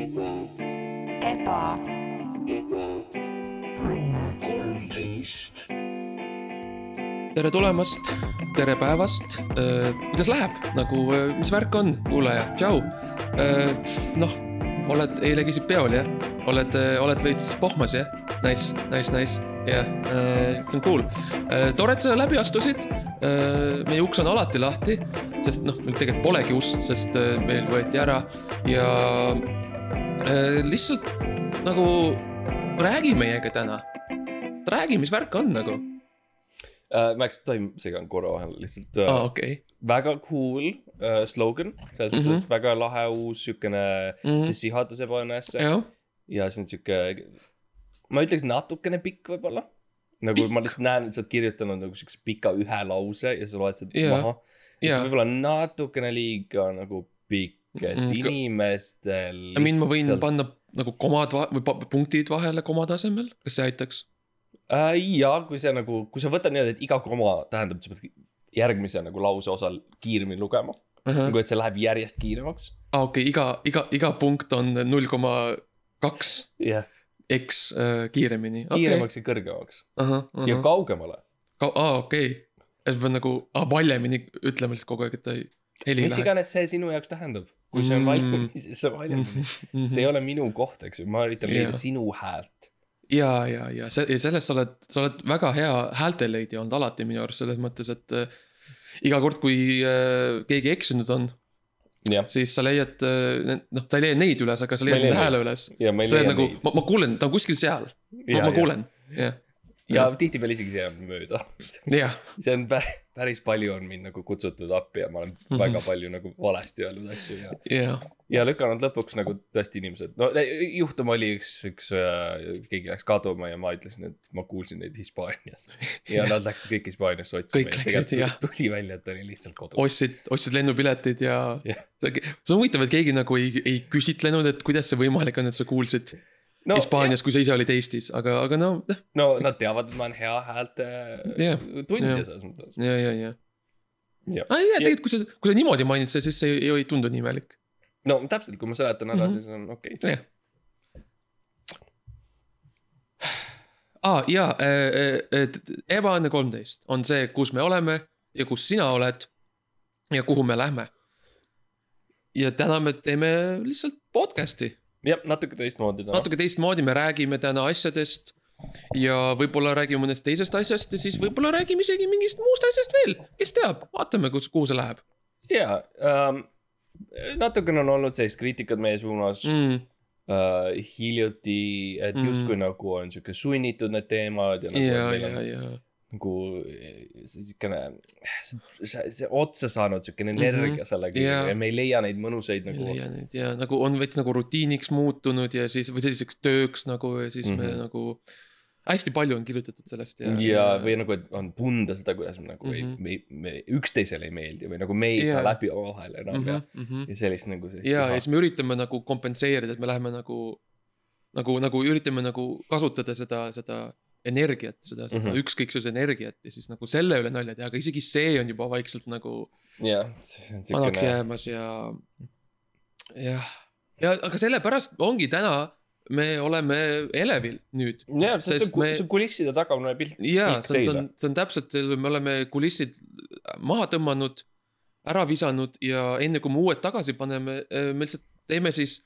eba, tere tulemast, tere päevast, kuidas läheb, nagu, mis värk on, kuulaja, tšau. noh, oled eile käisid peol jah, oled, oled veits pohmas jah, nice, nice, nice, jah, see on cool. tore, et sa läbi astusid. meie uks on alati lahti, sest noh, meil tegelikult polegi ust, sest äh, meil võeti ära. Ja äh, lihtsalt nagu räägi meiega täna. räägi, mis värk on nagu, uh,. Max, tohib segan korra vahele lihtsalt uh, aa oh., okei okay., väga cool uh, slogan, selles mõttes mm -hmm. väga lahe uus siukene mm. -hmm. sissejuhatus ebaõnnesse ja. see on siuke, ma ütleks natukene pikk võib-olla. nagu Pikk? ma lihtsalt näen, et sa oled kirjutanud nagu siukse pika ühe lause ja sa loed seda maha. et see võib olla natukene liiga nagu pikk, et Mm, ka- inimestel. I mean, ma võin panna nagu komad või punktid vahele komade asemel, kas see aitaks? äh,. ja kui see nagu, kui sa võtad niimoodi, et iga koma tähendab, sa pead järgmise nagu lause osal kiiremini lugema. nagu, et see läheb järjest kiiremaks. aa, okei, iga, iga, iga punkt on null koma kaks X äh, kiiremini. kiiremaks ja kõrgemaks ahah, ja ahah, kaugemale. aa, okei. et ma pean nagu, aa, valjemini ütlema lihtsalt kogu aeg, et ta ei, heli mis lähe. iganes see sinu jaoks tähendab. Kui see on Mm. valjemini, siis see on valjemini. see ei ole minu koht, eks ju, ma üritan leida sinu häält. ja, ja, ja see, ja sellest sa oled, sa oled väga hea häälteleidja olnud alati minu arust selles mõttes, et äh, iga kord, kui äh, keegi eksinud on, jah, siis sa leiad äh,, noh, ta ei leia neid üles, aga sa leiad leia nende hääle üles. ja on leia nagu ma, ma kuulen, ta on kuskil seal, ma, ma kuulen, jah, ja tihtipeale isegi see jääb mööda. jah, see on päris, päris palju on mind nagu kutsutud appi ja ma olen Mhm. väga palju nagu valesti öelnud asju ja, jah, ja lükanud lõpuks nagu tõesti inimesed, no juhtum oli üks, üks äh, keegi läks kaduma ja ma ütlesin, et ma kuulsin neid Hispaanias. ja nad läksid kõik Hispaaniasse otsima Kõik ja läksid, jah. tegelikult tuli välja, et oli lihtsalt kodus. ostsid, ostsid lennupiletid ja Jah. see on huvitav, et keegi nagu ei, ei küsitlenud, et kuidas see võimalik on, et sa kuulsid no, Hispaanias, kui sa ise olid Eestis, aga, aga no, no nad teavad, et ma olen hea häälte Jah, tundja jah. selles mõttes. ja, ja, ja. Aa, ja tegelikult, kui sa, kui sa niimoodi mainid seda, siis see ei, ei tundu nii imelik. no täpselt, kui ma seletan ära mm. -hmm. siis on okei okay.. jah. aa, ja, et Ebaõnne kolmteist on see, kus me oleme ja kus sina oled ja kuhu me lähme. ja täna me teeme lihtsalt podcast'i jah, natuke teistmoodi täna. natuke teistmoodi, me räägime täna asjadest ja võib-olla räägime mõnest teisest asjast ja siis võib-olla räägime isegi mingist muust asjast veel, kes teab, vaatame, kus, kuhu see läheb ja ähm,, natukene on olnud sellist kriitikat meie suunas mm. mm,. äh, hiljuti, et Mm. justkui nagu on sihuke sunnitud need teemad ja nagu ja, ja, ja, nagu see siukene, see, otsa saanud siukene energia mm -hmm. selle kõigega Jaa. ja me ei leia neid mõnusaid ei nagu leia neid ja nagu on veits nagu rutiiniks muutunud ja siis või selliseks tööks nagu ja siis mm -hmm. me Mhm. nagu. hästi palju on kirjutatud sellest ja. ja või nagu, et on tunda seda, kuidas me nagu mm Mhm. -hmm. ei, me, me üksteisele ei meeldi või nagu me ei Jaa. saa läbi omavahel enam mm -hmm. ja, mm. -hmm. ja sellist nagu ja, ja siis me üritame nagu kompenseerida, et me läheme nagu, nagu, nagu üritame nagu kasutada seda, seda energiat, seda, mm. -hmm. ükskõiksuse energiat ja siis nagu selle üle nalja teha, aga isegi see on juba vaikselt nagu on vanaks jäämas ja. jah, ja aga sellepärast ongi täna me oleme elevil nüüd. jah, sest see me- me..., see kulisside tagamine pilt. jaa, see on, see on, see on täpselt, me oleme kulissid maha tõmmanud, ära visanud ja enne kui me uued tagasi paneme, me lihtsalt teeme siis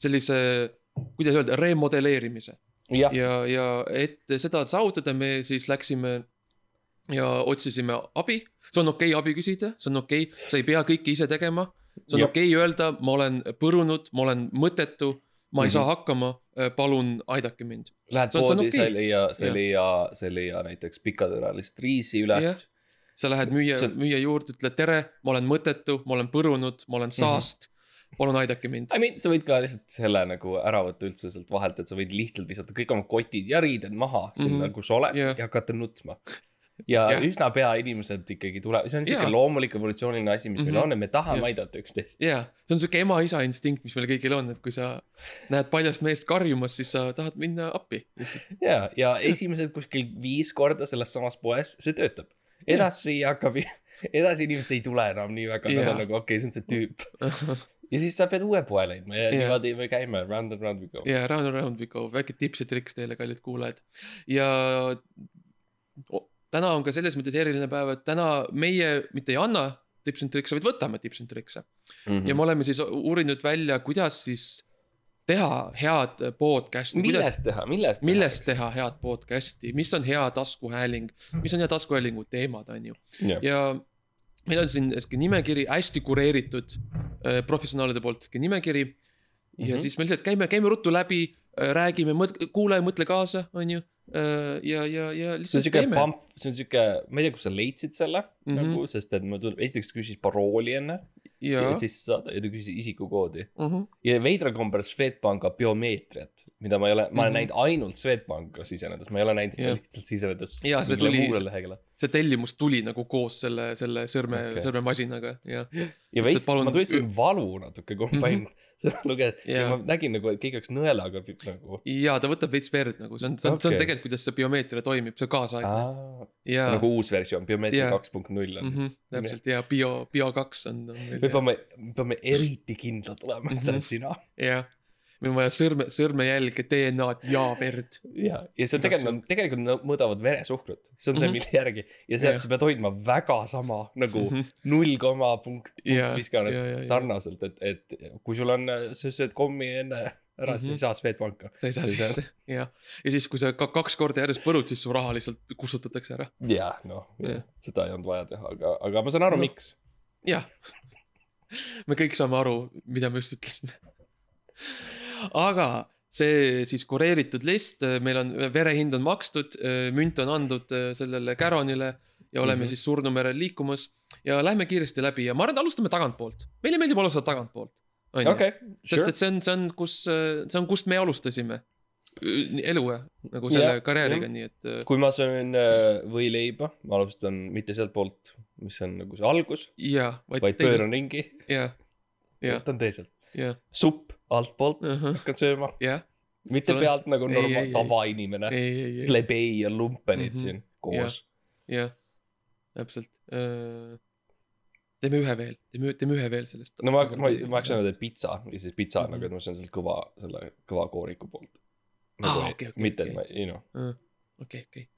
sellise, kuidas öelda, remodelleerimise. jah, ja, ja et seda saavutada, me siis läksime ja otsisime abi. see on okei okay, abi küsida, see on okei okay., sa ei pea kõike ise tegema. see on okei okay öelda, ma olen põrunud, ma olen mõttetu, ma ei mm -hmm. Mhm. saa hakkama, palun aidake mind. lähed see poodi, sa ei leia, sa ei leia, sa ei leia näiteks pikatõralist riisi üles. sa lähed müüja See müüja juurde, ütled tere, ma olen mõttetu, ma olen põrunud, ma olen saast mm. Palun aidake mind I. mean, sa võid ka lihtsalt selle nagu ära võtta üldse sealt vahelt, et sa võid lihtsalt visata kõik oma kotid ja riided maha sinna Mhm. mm, -hmm. kus oled yeah. ja hakata nutma. ja yeah. üsna pea inimesed ikkagi tulevad, see on siuke Jaa. loomulik evolutsiooniline asi, mis mm -hmm. Mhm. meil on, et me tahame Jah. aidata üksteist. jaa, see on sihuke ema-isa instinkt, mis meil kõigil on, et kui sa näed paljast meest karjumas, siis sa tahad minna appi lihtsalt. ja, ja esimesed kuskil viis korda selles samas poes, see töötab. edasi hakkab, edasi inimesed ei tule enam nii väga, nad Jaa. on nagu okei okay,, see on see tüüp. ja siis sa pead uue poe leidma ja Jah. niimoodi me käime round and round we go. ja round and round we go, väike tips ja triks teile, kallid kuulajad. ja o- täna on ka selles mõttes eriline päev, et täna meie mitte ei anna tips and tricks'e, vaid võtame tips and tricks'e. Mhm. ja me oleme siis uurinud välja, kuidas siis teha head podcast'i, millest teha, millest? millest teha head podcast'i, mis on hea taskuhääling, mis on hea taskuhäälingu teemad, on ju. teha? ja meil on siin sihuke nimekiri hästi kureeritud äh, professionaalide poolt sihuke nimekiri. ja mm Mhm. -hmm. siis me lihtsalt käime, käime ruttu läbi, räägime, kuulaja, mõtle kaasa, on ju. ja, ja, ja on lihtsalt pamf, see on siuke, ma ei tea, kust sa leidsid selle mm Mhm. -hmm. nagu, sest et ma tundub, esiteks küsis parooli enne, ja et, siis ja küsis isikukoodi. Mhm. ja veidral kombel Swedbanka biomeetriat, mida ma ei ole, ma olen Mhm. näinud ainult Swedbanka sisenedes, ma ei ole näinud seda Jah. lihtsalt sisenedes. Jaa, see tuli- see tellimus tuli nagu koos selle, selle sõrme okay., sõrmemasinaga ja. ja Ütles, veits ma tundsin valu natuke, kui ma Mhm. Seda lugeda ja ma nägin nagu, et keegi oleks nõelaga nagu. ja ta võtab veits verd nagu, see on, see on okay., see on tegelikult, kuidas see biomeetria toimib, see on kaasaegne. nagu uus versioon, biomeetria kaks punkt null on mm. -hmm, täpselt ja bio, bio kaks on, me peame, me peame eriti kindlad olema, et see Mhm. oled sina. jah, meil on vaja sõrme, sõrmejälge, DNA-d ja verd. ja, ja see on Igaks tegelikult, tegelikult nad mõõdavad veresuhkrut, see on see, Mhm. mille järgi ja see Jah., sa pead hoidma väga sama nagu Mhm. null koma punkt, Jaa, mis iganes jaa, jaa. sarnaselt, et, et kui sul on, sa sööd kommi enne ära, siis Mhm. ei saa Swedbanka. sa ei saa sisse, jah. ja siis, kui sa ka kaks korda järjest põrud, siis su raha lihtsalt kustutatakse ära. jah, noh seda ei olnud vaja teha, aga, aga ma saan aru, Noh. miks. jah. me kõik saame aru, mida me just ütlesime. Aga see siis kureeritud list, meil on verehind on makstud, münt on andnud äh, sellele Caronile ja oleme mm. -hmm. siis surnumerel liikumas ja lähme kiiresti läbi ja ma arvan, et alustame tagantpoolt. meile meeldib alustada tagantpoolt. onju, okei, sest et see on, see on, kus, see on, kust me alustasime elu nagu selle Jah, karjääriga, jah. nii et äh, kui ma söön äh, võileiba, ma alustan mitte sealtpoolt, mis on nagu see algus, ja, vaid vaid pööran ringi, võtan teiselt. supp altpoolt hakkan sööma, jah, mitte Sul on- pealt nagu Ei, norma- ei,, ei. tavainimene, ei, ei, ei, plebei ja lumpenid Mhm. siin koos. jah, täpselt. teeme ühe veel, teeme, teeme ühe veel sellest. no ma, ma, ma oleks öelnud, et pitsa ja siis pitsa on Mhm. nagu, et ma söön sealt kõva, selle kõva kooriku poolt. Aa, nagu okei, okei, mitte, et okei. ma, ei noh, okei, okei.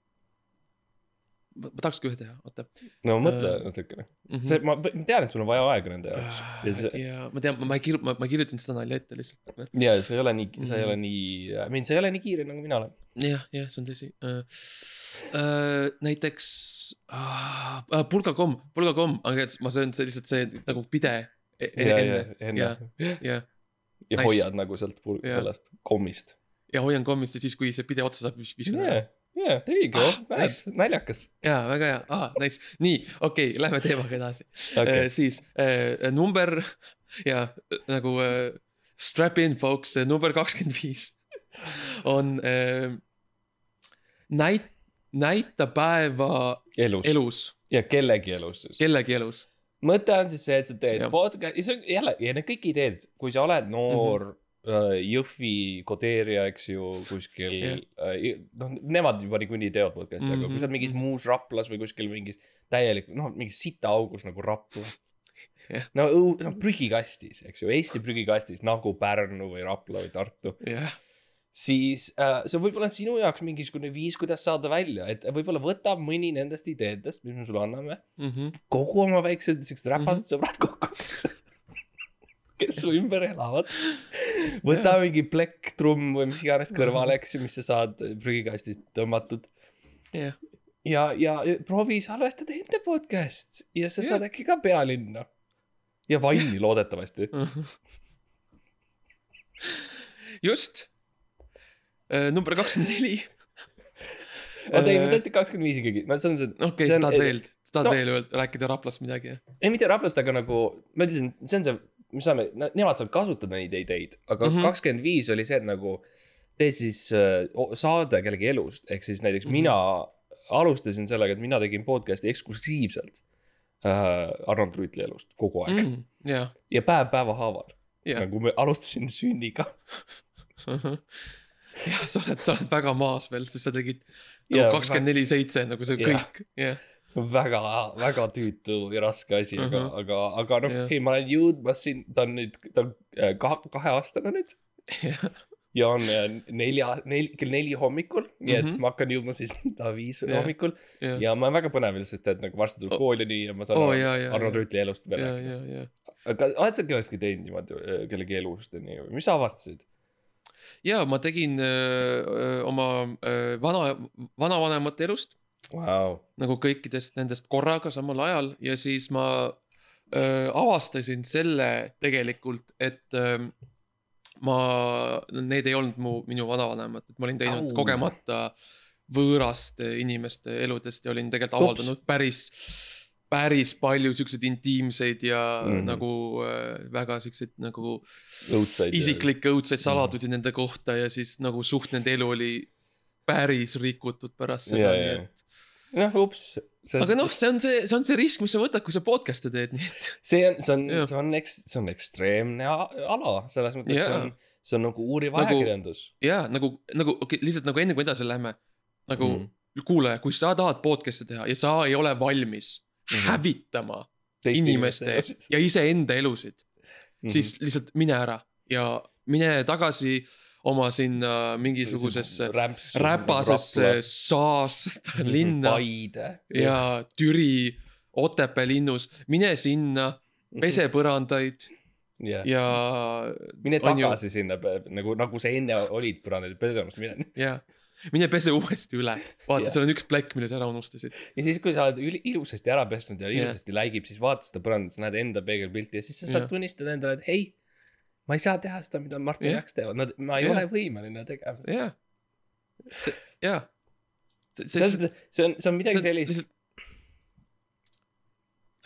Ma tahaks ka ühe teha, oota. no mõtle Äh, natukene, Mhm. see, ma tean, et sul on vaja aega nende jaoks ja see, ja ma tean, ma ei kirjuta, ma, ma kirjutan seda nalja ette lihtsalt. ja see ei ole nii, sa ei Mhm. ole nii, I mean, sa ei ole nii kiire nagu mina olen. jah, jah, see on tõsi uh,. Uh, näiteks uh, uh, pulgakomm, pulgakomm, aga ma söön lihtsalt see nagu pide e- e- ja, ja enne, enne ja, ja, ja nice. hoiad nagu sealt pul-, sellest kommist. ja hoian kommist ja siis, kui see pide otsa saab, siis viskan ära jaa, there you go Ah,, nice., naljakas. jaa, väga hea, aa, nice, nii, okei okay,, lähme teemaga edasi okay. okei, siis äh, number ja äh, nagu äh, strap in folks, number kakskümmend viis on äh, näit-, näita päeva elus, elus. ja kellegi elus siis. kellegi elus. mõte on siis see, et sa teed podcast'i, see on jälle, ja need kõik ideed, kui sa oled noor mm. -hmm. Jõhvi kodeerija, eks ju, kuskil Jah., noh, nemad juba niikuinii teevad podcast'i mm, -hmm. aga kui sa oled mingis Mhm. muus Raplas või kuskil mingis täielik, noh, mingis sitaaugus nagu Rapla Jah. no õu-, no prügikastis, eks ju, Eesti prügikastis nagu Pärnu või Rapla või Tartu, jah, siis äh, see võib olla sinu jaoks mingisugune viis, kuidas saada välja, et võib-olla võta mõni nendest ideedest, mis me sulle anname, Mhm. kogu oma väiksed siuksed räpased mm -hmm. sõbrad kokku, kes, su ümber elavad. võta mingi plekktrumm või mis iganes kõrvale, eks ju, mis sa saad prügikastist tõmmatud jah, ja, ja proovi salvestada enda podcast ja sa Jah. saad äkki ka pealinna. ja vanni loodetavasti. just. number kakskümmend neli. oota ei, ma tahtsin kakskümmend viis ikkagi, no see on see. okei, see sa tahad veel, sa tahad no- veel rääkida Raplast midagi, jah? ei, mitte Raplast, aga nagu ma ütlesin, see on see, me saame, nemad saavad kasutada neid ideid, aga Mhm. kakskümmend viis oli see, et nagu tee siis saade kellegi elust, ehk siis näiteks Mhm. mm -hmm. mina alustasin sellega, et mina tegin podcast'i eksklusiivselt äh, Arnold Rüütli elust kogu aeg mm. jah, ja päev päeva haaval, jah, nagu me alustasime sünniga. jah, sa oled, sa oled väga maas veel, sest sa tegid nagu kakskümmend neli seitse nagu see Jah. kõik, jah. väga, väga tüütu ja raske asi, aga Mhm., aga, aga noh Jah., ei, ma olen jõudmas siin, ta on nüüd, ta on äh, kahe, kaheaastane nüüd ja on äh, nelja, nel-, kell neli hommikul, nii et Mhm. ma hakkan jõudma siis ta viis Jah. hommikul ja, ja ma olen väga põnevil, sest et nagu varsti tuleb Oh. kool ja nii ja ma saan Oo, aru jaa, jaa, Arno. Rüütli elust veel rääkida. aga oled sa kellestki teinud niimoodi äh, kellegi elust ja nii, mis sa avastasid? ja ma tegin öö, oma öö, vana, vanavanemate elust Vau, nagu kõikidest nendest korraga samal ajal ja siis ma öö, avastasin selle tegelikult, et öö, ma, need ei olnud mu, minu vanavanemad, et ma olin teinud Au. kogemata võõraste inimeste eludest ja olin tegelikult Ups. avaldanud päris, päris palju siukseid intiimseid ja mm. -hmm. nagu öö, väga siukseid nagu isiklikke õudseid Mhm. saladusi nende kohta ja siis nagu suht nende elu oli päris rikutud pärast seda yeah,, nii jaa. et noh, ups. aga noh, see on see, see on see risk, mis sa võtad, kui sa podcast'e teed, nii et see on, see on see on eks-, see on ekstreemne ala, selles mõttes yeah. see Jaa. on, see on nagu uuriv Nagu- ajakirjandus ja nagu, nagu okei okay,, lihtsalt nagu enne kui edasi läheme, nagu Mhm. mm. kuulaja, kui sa tahad podcast'e teha ja sa ei ole valmis mm Mhm. -hmm. hävitama Teiste inimeste ja iseenda elusid mm, Mhm. -hmm. siis lihtsalt mine ära ja mine tagasi oma sinna mingisugusesse räpasesse saast linna Paide ja Türi Otepää linnus, mine sinna, pese põrandaid ja, ja. mine on ju- tagasi sinna nagu, nagu sa enne olid põrandal pesemas, mine. ja mine pese uuesti üle, vaata Jah. seal on üks plekk, mille sa ära unustasid. ja siis, kui sa oled ilusasti ära pesnud ja Jah. ilusasti läigib, siis vaata seda põrandat, sa näed enda peegelpilti ja siis sa saad Jah. tunnistada endale, et hei, ma ei saa teha seda, mida Martin Jah. Jaks teevad, nad, ma ei Jah. ole võimeline tegema seda. jah, see, jaa. selles mõttes, see on, see on midagi sellist, see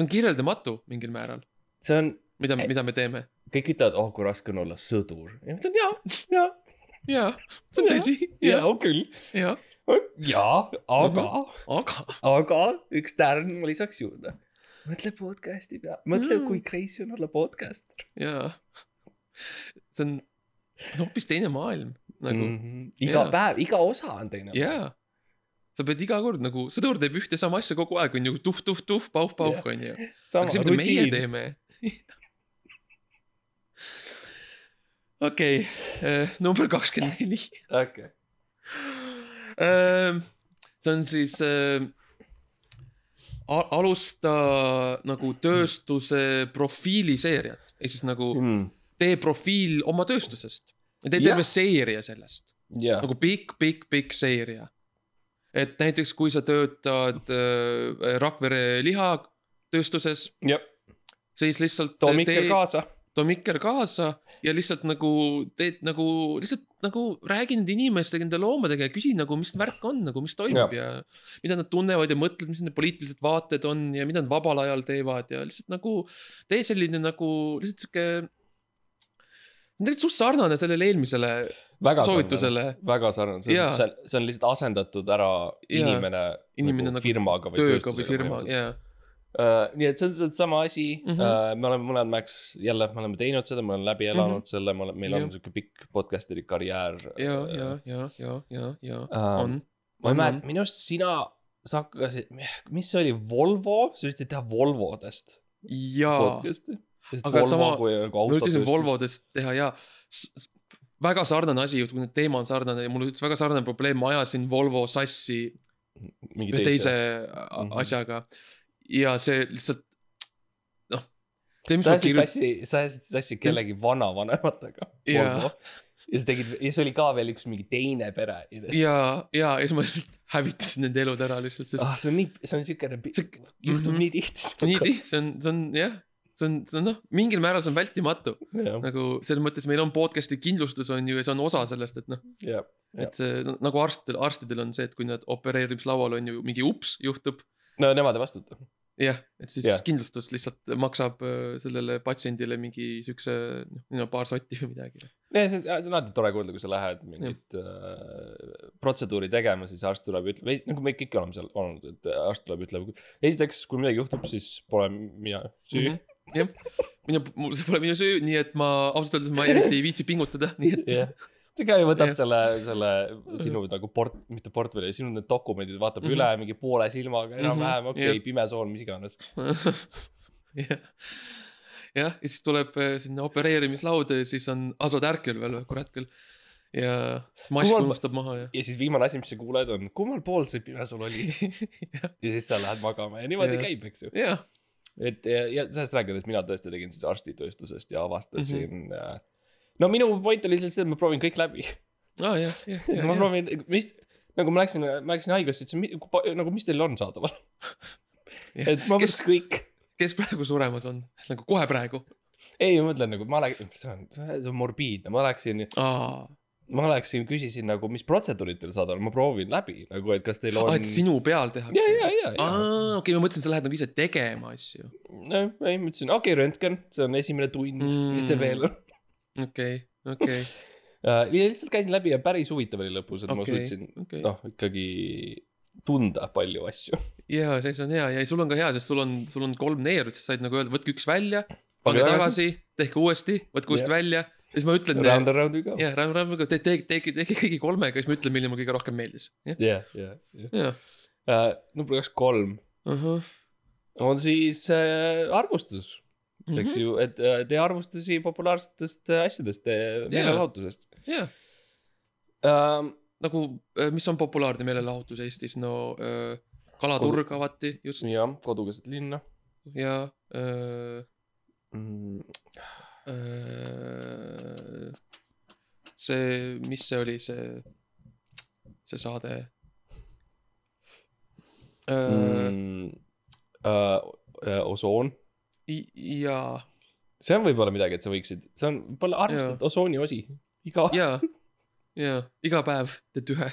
on kirjeldamatu mingil määral, see on, mida mida me teeme. kõik ütlevad, oh kui raske on olla sõdur. ja ma ütlen jaa, jaa, jaa, see on Jah. tõsi. on küll. jaa, jaa, aga, aga aga üks tärn ma lisaks juurde. mõtle podcast'i peale, mõtle Mm. kui crazy on olla podcaster jaa, see on hoopis teine maailm nagu mm. -hmm. iga Jaa. päev, iga osa on teine. jaa. sa pead iga kord nagu, sõdur teeb ühte sama asja kogu aeg, on ju tuhh-tuhh-tuhh, pauh-pauh, on ju. aga see, mida meie teeme. okei, number kakskümmend neli. okei, see on siis äh, alusta nagu tööstuse profiiliseeriat ehk siis nagu tee profiil oma tööstusest. tee terve seeria sellest, jaa, nagu pikk, pikk, pikk seeria. et näiteks, kui sa töötad äh, Rakvere lihatööstuses, jah, siis lihtsalt too mikker kaasa. too mikker kaasa ja lihtsalt nagu teed nagu lihtsalt nagu räägi nende inimestega, nende loomadega ja küsi nagu, mis värk on nagu, mis toimub ja, ja mida nad tunnevad ja mõtlevad, mis nende poliitilised vaated on ja mida nad vabal ajal teevad ja lihtsalt nagu tee selline nagu lihtsalt sihuke. On tegelikult suht sarnane sellele eelmisele väga soovitusele, väga sarnane, see Jaa. on, see on, on lihtsalt asendatud ära Jaa. inimene, Inimene nagu firmaga või tööga või firma põhimõtteliselt. ja, uh,. nii et see on see on sama asi mm, Mhm. -hmm. uh, me oleme mõlemad Max, jälle me oleme teinud seda, me oleme läbi elanud mm -hmm. selle, me oleme, meil on Jah. sihuke pikk podcast'i karjäär. ja, ja, ja, ja, ja, ja Äh, on. ma ei on, mäleta, on. minu arust sina, sa hakkasid, mis see oli, Volvo, sa üritasid teha Volvodest jaa, podcast'i. Aga Volvo sama- nagu ma üritasin. Volvodest teha ja väga sarnane asi juhtub, kui teema on sarnane ja mul oli üks väga sarnane probleem, ma ajasin Volvo sassi mingi ühe teise Mhm. mm -hmm. asjaga. ja see lihtsalt, noh, sa ajasid kirjutasin, sassi, sa ajasid sassi kellegi vanavanematega. Jaa. ja sa tegid, ja see oli ka veel üks mingi teine pere. ja, ja, ja siis ma lihtsalt hävitasin nende elud ära lihtsalt, sest ah, see on nii, see on siukene, see juhtub Mhm. nii tihti. nii tihti, see on, see on jah, see on, see on noh, mingil määral see on vältimatu. jah, nagu selles mõttes meil on podcast'i kindlustus on ju ja see on osa sellest, et noh, jah, et see no, nagu arstidel, arstidel on see, et kui nad opereerimislaual on ju mingi ups juhtub no nemad ei vastuta. jah, et siis Jah. yeah. kindlustus lihtsalt maksab äh, sellele patsiendile mingi siukse, noh, paar sotti või midagi. ja see, see on alati tore kuulda, kui sa lähed mingit äh, protseduuri tegema, siis arst tuleb ja ütleb, nagu me kõik oleme seal olnud, et arst tuleb, ütleb. esiteks, kui midagi juhtub, siis pole mina süü mm. jah, minu, mul, see pole minu süü, nii et ma ausalt öeldes ma eriti ei viitsi pingutada, nii et -hmm. jah, see käib, võtab Jah. selle, selle sinu nagu port, mitte portfelli, sinu need dokumendid, vaatab mm. -hmm. üle mingi poole silmaga enam-vähem, Mhm, okei okay, jah., pime sool, mis iganes. jah, ja siis tuleb äh, sinna opereerimislauda ja siis on Aso Tärkel veel või kurat küll. ja mask unustab maha ja. ja siis viimane asi, mis sa kuuled, on kummal pool see pime sul oli ja siis sa lähed magama ja niimoodi Jah. käib, eks ju. jah, et ja, ja sellest rääkides, mina tõesti tegin siis arstitööstusest ja avastasin mm. -hmm. no minu point oli lihtsalt see, et ma proovin kõik läbi. aa jah, jah, jah, ma proovin, mis, nagu ma läksin, ma läksin haiglasse, ütlesin, nagu mis teil on saadaval. Et ma võtaks kõik. kes praegu suremas on, nagu kohe praegu. ei, ma mõtlen nagu ma läksin, see on, see on morbiidne, ma läksin, aa, ma läksin, küsisin nagu, mis protseduurid teil saadaval, ma proovin läbi nagu, et kas teil on. et sinu peal ja, tehakse. ja, ja, ja. aa, okei, ma mõtlesin, sa lähed nagu ise tegema asju. ei, ma ütlesin, okei okay,, röntgen, see on esimene tund mm., mis teil Mm. veel on okei, okei, lihtsalt käisin läbi ja päris huvitav oli lõpus, et okay. ma suutsin okei. noh, ikkagi tunda palju asju. ja siis on hea ja sul on ka hea, sest sul on, sul on kolm neerut, sa said nagu öelda, võtke üks välja, pange tagasi, tehke uuesti, võtke uuesti välja. Siis ma ütlen. Round and round we go. jah, Ram, Ram, te tehke, tehke, tehke kõigi kolmega, siis ma ütlen, milline mulle kõige rohkem meeldis. jah, jah, jah. Uh, number kaks, kolm on siis uh, arvustus, Mhm. eks ju, et uh, tee arvustusi populaarsetest uh, asjadest, meelelahutusest jah, uh,. nagu, mis on populaarne meelelahutus Eestis, no öö, kalaturg avati just jah, kodu keset linna ja öö, mm,. Öö, see, mis see oli, see, see saade? Mm, uh, uh, osoon, jaa, see on võib-olla midagi, et sa võiksid, see on võib-olla arvestatud osooni osi, iga, jaa, jaa, iga päev teed ühe.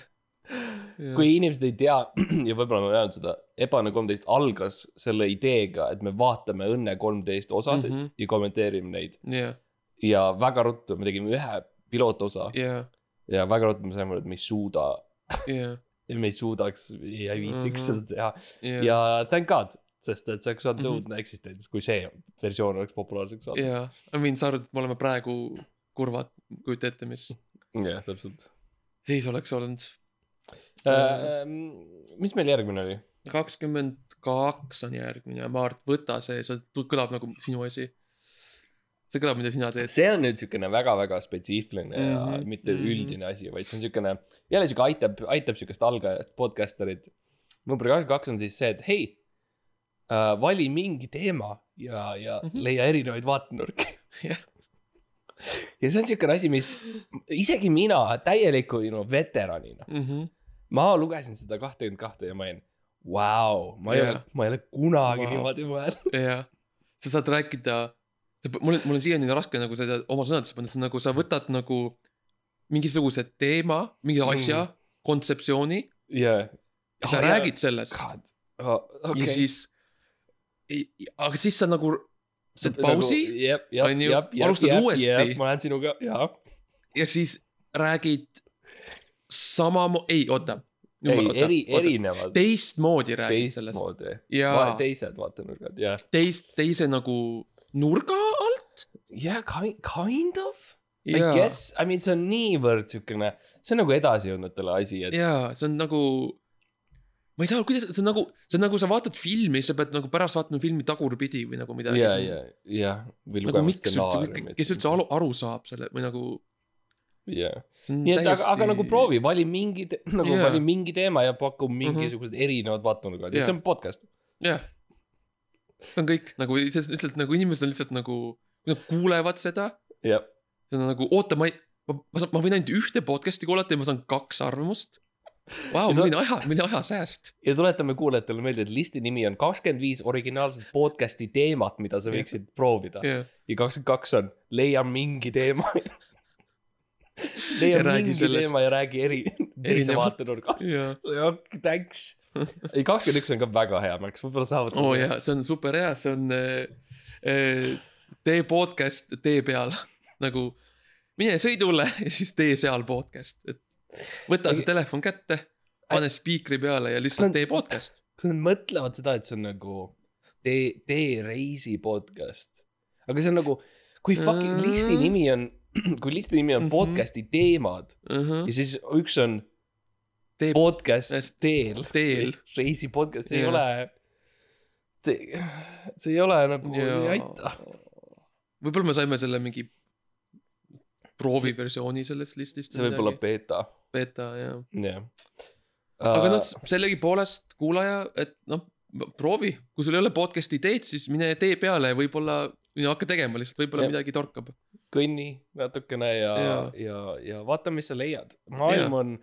Kui inimesed ei tea ja võib-olla ma ei öelnud seda, Ebane kolmteist algas selle ideega, et me vaatame Õnne kolmteist osasid mm. -hmm. ja kommenteerime neid jah, ja väga ruttu me tegime ühe pilootosa jah, ja väga ruttu me saime aru, et me ei suuda jah, ja me ei suudaks ja ei viitsiks Mhm. seda teha jah, ja thank god, sest et see oleks olnud Mhm. õudne eksistents, kui see versioon oleks populaarseks saanud. jaa, I mean, sa arvad, et me oleme praegu kurvad, kujuta ette, mis jah, täpselt ees oleks olnud. äh,. mis meil järgmine oli? kakskümmend kaks on järgmine ja Maart, võta see, see kõlab nagu sinu asi. see kõlab, mida sina teed. see on nüüd siukene väga-väga spetsiifiline mm -hmm. ja Mhm, mitte mm. -hmm. üldine asi, vaid see on siukene, jälle siuke aitab, aitab siukest algajat podcasterit. number kakskümmend kaks on siis see, et hei äh,, vali mingi teema ja, ja mm. -hmm. leia erinevaid vaatenurki Jah. ja see on siukene asi, mis isegi mina täieliku know, veteranina, Mhm. Ma lugesin seda kahtekümmet kahte ja ma olin, vau, ma ei Jah. ole, ma ei ole kunagi wow. niimoodi mõelnud. jah, sa saad rääkida, mul mul on siiani raske nagu seda oma sõnadesse panna, see on nagu sa võtad nagu mingisuguse teema, mingi asja Mhm. mm., kontseptsiooni ja, ja sa räägid sellest God oh,, okay. ja. siis, aga siis sa nagu teed pausi nagu, jep, jep, on ju, jep, jep, alustad jep, uuesti. ma lähen sinuga, jaa. ja siis räägid sama, ei oota. ei, eri, erinevad. teistmoodi räägid sellest teistmoodi. ja teised vaatenurgad, jah. teist, teise nagu nurga alt. jah, kind, kind of. I ja, guess, I mean, see on niivõrd siukene, see on nagu edasijõudnutele asi, et ja see on nagu, ma ei saa, kuidas, see on nagu, see on nagu sa vaatad filmi, sa pead nagu pärast vaatama filmi tagurpidi või nagu midagi. ja, ja, ja, või nagu lugema üldse, stsenaariumit. kes üldse aru, aru saab selle või nagu. jah, nii et aga, aga nagu. proovi, vali mingi, nagu Jaa. vali mingi teema ja paku mingisugused erinevad vaatenurgad ja Jaa. see on podcast. jah, see on kõik nagu lihtsalt, lihtsalt nagu inimesed on lihtsalt nagu, nad kuulevad seda, jah, see on nagu oota, ma ei, ma, ma saan, ma võin ainult ühte podcast'i kuulata ja ma saan kaks arvamust. Vau, Ja milline aja, milline ajasääst. ja tuletame kuulajatele meelde, et listi nimi on kakskümmend viis originaalset podcast'i teemat, mida sa võiksid proovida. jah, ja kakskümmend kaks on leia mingi teema. leia mingi sellest. teema ja räägi eri, teise vaatenurgast. jah. Thanks. ei, kakskümmend üks on ka väga hea märks, võib-olla saavad. oo oh, jaa, see on super hea, see on äh, äh, tee podcast tee peal nagu mine sõidule ja siis tee seal podcast, et võta see telefon kätte, pane spiikri peale ja lihtsalt tee podcast. kas nad mõtlevad seda, et see on nagu tee, tee reisi podcast? aga see on nagu, kui fucking Mm. listi nimi on kui listi nimi on Mhm. podcast'i teemad -huh. ja siis üks on Teeb- podcast teel. Teel. reisi podcast, see ei Jah. ole, see, see ei ole nagu, see ei aita. võib-olla me saime selle mingi prooviversiooni sellest listist. see võib olla beeta, beeta jah. jah. aga noh, sellegipoolest kuulaja, et noh, proovi, kui sul ei ole podcast'i ideed, siis mine tee peale ja võib-olla mine hakka tegema lihtsalt, võib-olla Jah. midagi torkab. Kõnni natukene ja, ja ja, ja vaata, mis sa leiad. maailm Jaa. on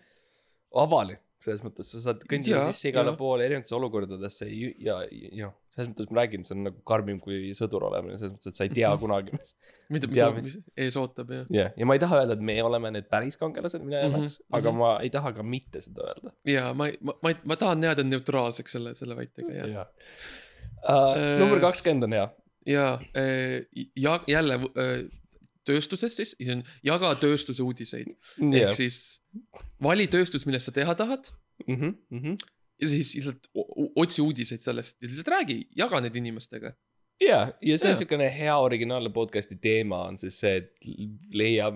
avalik, selles mõttes sa saad kõndida sisse igale poole erinevatesse olukordadesse ja, ja, ja selles mõttes ma räägin, see on nagu karmim kui sõdur olemine, selles mõttes, et sa ei tea kunagi, mis. mida, Tea, mis ees ootab ja. jah, ja ma ei taha öelda, et me oleme need päris kangelased, mina ei Mhm, oleks, aga mhm. ma ei taha ka mitte seda öelda. ja ma, ma, ma, ma tahan jääda neutraalseks selle, selle väitega ja, jah. Uh, number Äh, kakskümmend on hea. ja, ja jälle äh, tööstusest siis, siis on jaga tööstuse uudiseid jah ehk, siis vali tööstus, millest sa teha tahad Mhm, ja siis lihtsalt otsi uudiseid sellest ja lihtsalt räägi, jaga neid inimestega. ja, ja see on Jaa. siukene hea originaalne podcast'i teema on siis see, et leia,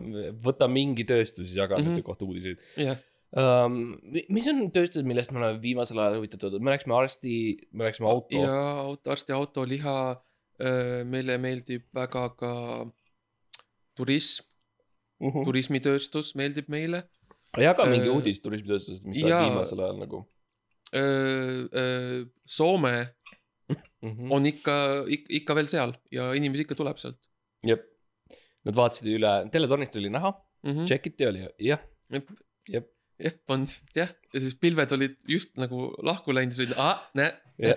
võta mingi tööstus ja jaga mm -hmm. Nende kohta uudiseid jah, um,. mis on tööstused, millest me oleme viimasel ajal huvitatud, me rääkisime arsti, me rääkisime auto. ja auto, arsti auto, liha. meile meeldib väga ka turism, Uh -huh. turismitööstus meeldib meile. jaga mingi Äh, uudis turismitööstusest, mis jaa. viimasel ajal nagu Soome mm. -hmm. on ikka, ikka veel seal ja inimesi ikka tuleb sealt jep, nad vaatasid üle, teletornist oli näha mm. -hmm. check iti oli, jah, Jep. jep, polnud jah, ja siis pilved olid just nagu lahku läinud ja siis olid, aa, näe, Jah,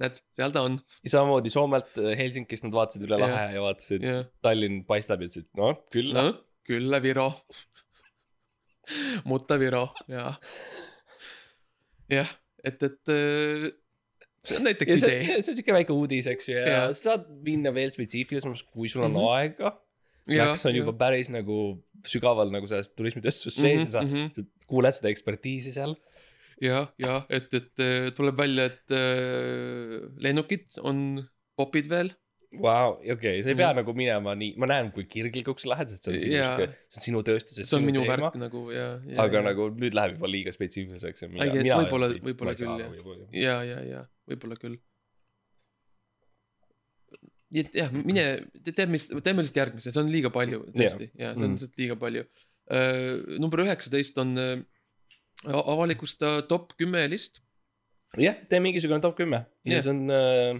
näed seal ta on. ja samamoodi Soomelt äh, Helsingist nad vaatasid üle lahe ja vaatasid Jah. Tallinn paistab ja ütlesid, noh küll noh, küll Viro. mutta Viro ja, jah, et, et äh, see on näiteks ja see, idee. see on siuke väike uudis, eks ju, ja Jaa. saad minna veel spetsiifilisemaks, kui sul on mm Mhm. -hmm. aega. Max on juba päris nagu sügaval nagu selles turismitööstuses sees ja sa -hmm. sa kuuled seda ekspertiisi seal. ja, ja et, et äh, tuleb välja, et äh, lennukid on popid veel. Vau, okei sa ei pea Mhm. nagu minema nii, ma näen, kui kirglikuks sa lähed, sest see on sinu Jaa. siuke, see on sinu tööstus ja see on minu teema värk. nagu ja, ja, aga ja. nagu nüüd läheb juba liiga spetsiifiliseks ja võib-olla- võib-olla küll, jah. ja, ja, ja võib-olla küll. nii et jah, mine, teeme, teeme lihtsalt järgmise, see on liiga palju, tõesti, ja see on Mhm. lihtsalt liiga palju. number üheksateist on a- avalikusta top kümme list, jah, tee mingisugune top kümme ja Jah. see on äh,,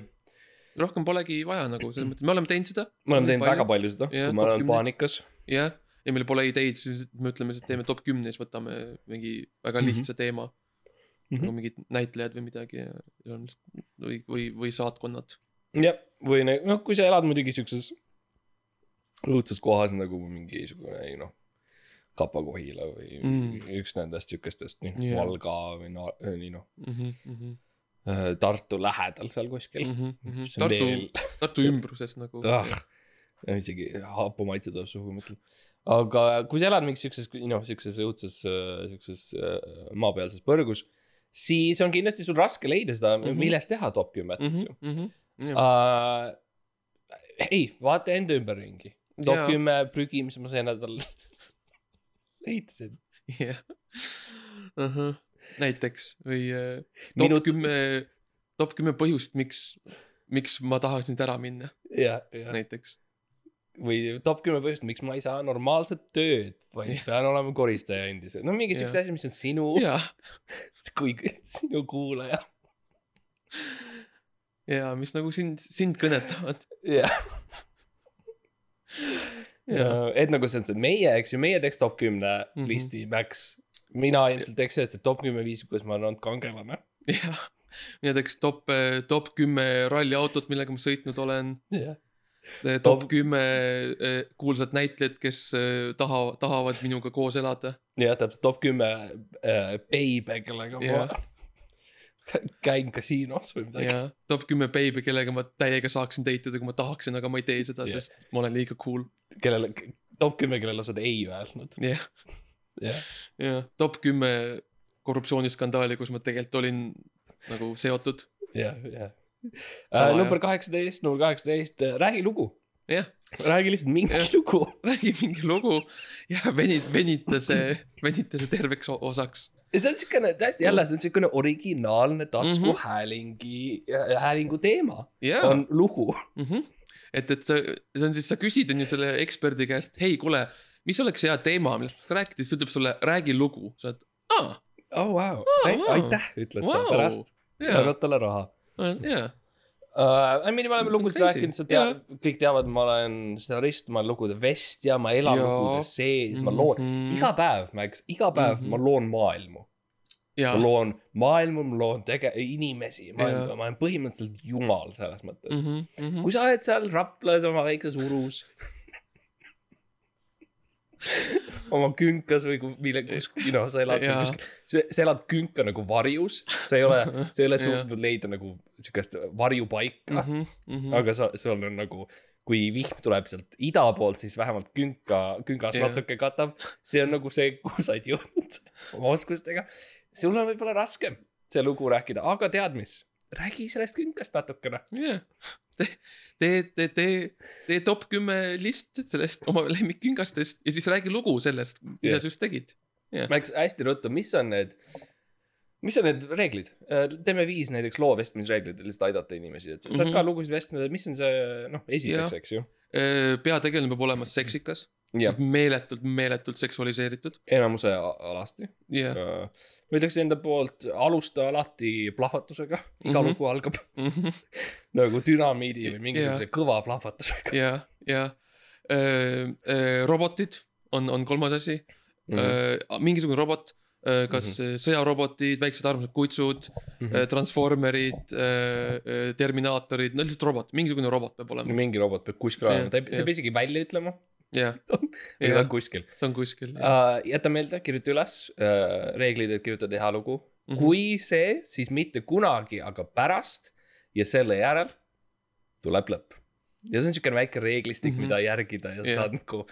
rohkem polegi vaja nagu selles mõttes, me oleme teinud seda. me oleme teinud väga palju seda, Jah, kui olen kümneid. paanikas. jah, ja meil pole ideid, siis me ütleme lihtsalt teeme top kümne, siis võtame mingi väga Mhm. lihtsa teema Mhm. nagu mingid näitlejad või midagi ja ja on lihtsalt või, või, või saatkonnad. jah, või noh, kui sa elad muidugi siukses õudses kohas nagu mingisugune noh, Kapa-Kohila või Mm. mm. üks nendest siukestest, noh Jah. Valga või no, nii noh, mm. -hmm. Tartu lähedal seal kuskil Mm mm. -hmm. See on Tartu veel-, Tartu ümbruses nagu ah,. isegi hapumaitse tuleb suhu, mõtlen. aga kui sa elad mingis siukses, noh, siukses õudses, siukses äh, maapealses põrgus, siis on kindlasti sul raske leida seda mm, Mhm. -hmm. millest teha top kümmet, eks ju. mm. -hmm. Uh, ei, vaata enda ümberringi. top kümme prügi, mis ma see nädal leidsin. jah. näiteks või äh, top Minut- kümme, top kümme põhjust, miks, miks ma tahaksin siit ära minna, näiteks. või top kümme põhjust, miks ma ei saa normaalset tööd, vaid Jah. pean olema koristaja endiselt. no mingi siukseid Jah. asju, mis on sinu, jah, kui sinu kuulaja. ja mis nagu sind, sind kõnetavad. jah. Et nagu see on see meie, eks ju, meie teeks top kümne mm. -hmm. listi, Max. mina ilmselt teeks sellest, et top kümme viis, kuidas ma olen olnud kangelane. jah, mina teeks top, top kümme ralliautot, millega ma sõitnud olen. jah. top kümme eh, kuulsat näitlejat, kes eh, taha, tahavad minuga koos elada. jah, täpselt top kümme äh, beibe, kellega ma käin kasiinos või midagi. top kümme baby, kellega ma täiega saaksin date ida, kui ma tahaksin, aga ma ei tee seda, Jah. sest ma olen liiga cool. kellele, top kümme, kellele sa oled ei öelnud. jah, jah, ja top kümme korruptsiooniskandaali, kus ma tegelikult olin nagu seotud. jah, jah. Salaja. number kaheksateist, number kaheksateist, räägi lugu. jah, räägi lihtsalt mingi Jah. lugu. räägi mingi lugu ja venit-, venita see, venita see terveks osaks. ja see on siukene, täiesti jälle, see on siukene originaalne taskuhäälingi, häälingu teema jaa, on lugu. et, et sa, see on siis, sa küsid on ju selle eksperdi käest, hei, kuule, mis oleks hea teema, millest rääkida, siis ta ütleb sulle, räägi lugu, sa oled, aa, oh wow wow., aitäh, ütled sa Vau. pärast, jaa, annad talle raha. jaa, Uh, I mean, me oleme lugusid rääkinud, sa tead, kõik teavad, ma olen stsenarist, ma olen lugude vestja, ma elan Jaa. lugude sees, ma loon Mhm. iga päev, ma eks, iga päev Mhm. ma loon maailmu. jaa ma, loon maailmu, ma loon tege-, inimesi, ma olen, ma olen põhimõtteliselt jumal selles mõttes. Mhm. kui sa oled seal Raplas oma väikses urus oma künkas või mille, kus, noh, sa elad seal kuskil, sa, elad künka nagu varjus, sa ei ole, sa ei ole suutnud leida nagu siukest varjupaika, Mhm. aga sa, sul on nagu, kui vihm tuleb sealt ida poolt, siis vähemalt künka, küngas Jaa. natuke katab. see on nagu see, kuhu sa oled jõudnud oma oskustega. sul on võib-olla raskem see lugu rääkida, aga tead mis, räägi sellest künkast natukene. jah, tee, tee, tee, tee, tee top kümme list sellest oma lemmikküngastest ja siis räägi lugu sellest, mida Jah. sa just tegid. Läks hästi ruttu, mis on need, mis on need reeglid? teeme viis näiteks loo vestmisreeglid, lihtsalt aidata inimesi, et sa saad Mhm. ka lugusid vestleda, mis on see, noh, esiteks, eks ju. peategelane peab olema seksikas, jah, meeletult, meeletult seksualiseeritud. enamuse alasti. jah, ma ütleks enda poolt, alusta alati plahvatusega, iga Mhm. lugu algab nagu dünamiidi või mingisuguse kõva plahvatusega ja, ja robotid on, on kolmas asi mm. mingisugune robot, kas Mhm. sõjarobotid, väiksed armsad kutsud, -hmm. transformerid, terminaatorid, no lihtsalt robot, mingisugune robot peab olema. mingi robot peab kuskil olema, ta ei, Jah, see jah. peab isegi välja ütlema, jah, aga ta jah on, kuskil ta on kuskil. uh,. jäta meelde, kirjuta üles uh, reeglid, et kirjutada hea lugu mm. -hmm. kui see, siis mitte kunagi, aga pärast ja selle järel tuleb lõpp. ja see on siukene väike reeglistik mm. -hmm. mida järgida ja Jah. saad nagu,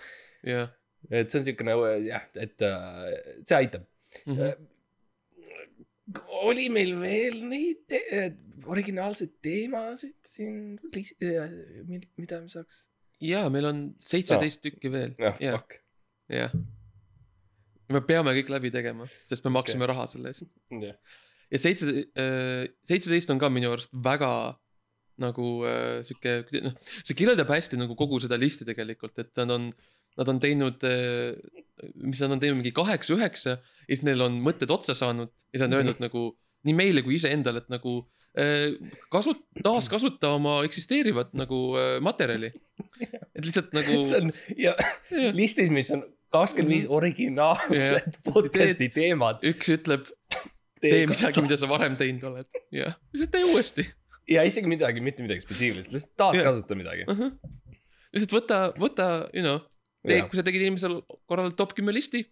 jah. et see on siukene jah, et uh, see aitab Mhm. uh,. oli meil veel neid te originaalseid teemasid siin, mida me saaks, ja meil on seitseteist tükki veel, jah, fuck, jah. me peame kõik läbi tegema, sest me maksime raha selle eest. jah. ja seitse, seitseteist on ka minu arust väga nagu äh, sihuke, noh, see kirjeldab hästi nagu kogu seda listi tegelikult, et nad on, nad on teinud, mis nad on teinud, mingi kaheksa-üheksa ja siis neil on mõtted otsa saanud ja siis on öelnud nagu nii meile kui iseendale, et nagu äh, kasut-, taaskasuta oma eksisteerivat nagu äh, materjali. et lihtsalt nagu. see on ja listis, mis on kakskümmend viis originaalset podcast'i teemat. üks ütleb, tee midagi, mida sa varem teinud oled, jah, lihtsalt tee uuesti ja isegi midagi, mitte midagi spetsiifilist, lihtsalt taaskasuta midagi. uh. -huh. lihtsalt võta, võta, you know, tee, kui sa tegid eelmisel korral top kümme listi,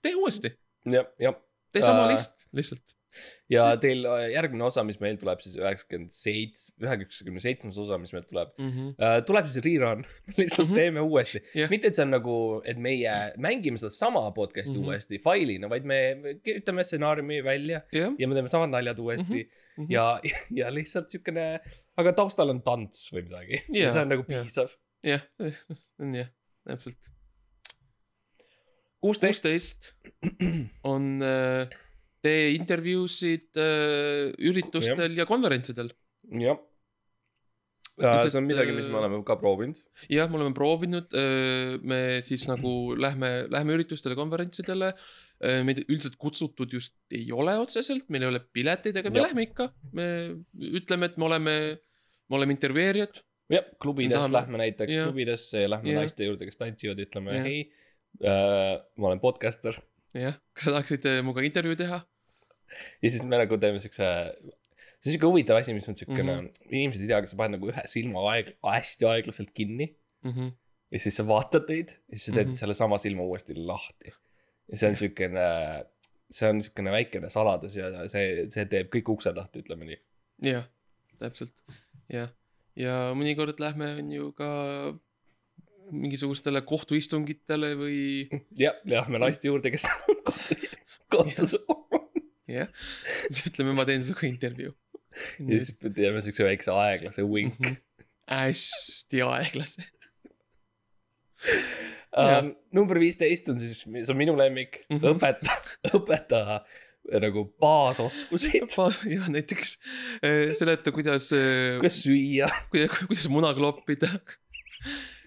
tee uuesti, jah, jah. tee sama Äh, list lihtsalt. Ja teil äh, järgmine osa, mis meil tuleb siis üheksakümmend seitse, üheksakümne seitsmes osa, mis meil tuleb Mm -hmm. tuleb siis rerun, lihtsalt Mhm. teeme uuesti Jah. mitte, et see on nagu, et meie mängime sedasama podcast'i Mhm. uuesti failina, vaid me me kirjutame stsenaariumi välja jah, ja me teeme samad naljad uuesti Mhm. ja, ja lihtsalt siukene, aga taustal on tants või midagi ja Jaa, see on nagu piisav. jah, on jah, täpselt. kuusteist, on, tee intervjuusid äh, üritustel ja konverentsidel. jah. Lihtsalt, see on midagi, mis me äh, oleme ka proovinud. jah, me oleme proovinud, me siis nagu lähme, lähme üritustele, konverentsidele. meid üldiselt kutsutud just ei ole otseselt, meil ei ole pileteid, aga me Jah. lähme ikka. me ütleme, et me oleme, me oleme intervjueerijad. jah, klubides lähme näiteks jah. klubidesse ja lähme Jah. naiste juurde, kes tantsivad, ütleme Jah. hei äh,. ma olen podcaster jah, kas sa tahaksid äh, minuga intervjuu teha? Ja siis me nagu teeme siukse. see on siuke huvitav asi, mis on siukene mm. -hmm. inimesed ei tea, kas sa paned nagu ühe silma aeg-, hästi aeglaselt kinni Mhm. ja siis sa vaatad neid ja siis sa teed mm. -hmm. selle sama silma uuesti lahti. ja see on siukene, see on siukene väikene saladus ja see, see teeb kõik uksed lahti, ütleme nii. jah, täpselt, jah. ja mõnikord lähme, on ju ka mingisugustele kohtuistungitele või jah, lähme naiste juurde, kes on kohtu, kohtus. Jah, siis ütleme, ma teen sinuga intervjuu. ja siis teeme siukse väikse aeglase wink. hästi aeglased. uh,. number viisteist on siis, see on minu lemmik mm. -hmm. õpeta, õpeta nagu baasoskuseid, jah, näiteks äh, seleta, kuidas, kuidas süüa, kuidas, kuidas muna kloppida.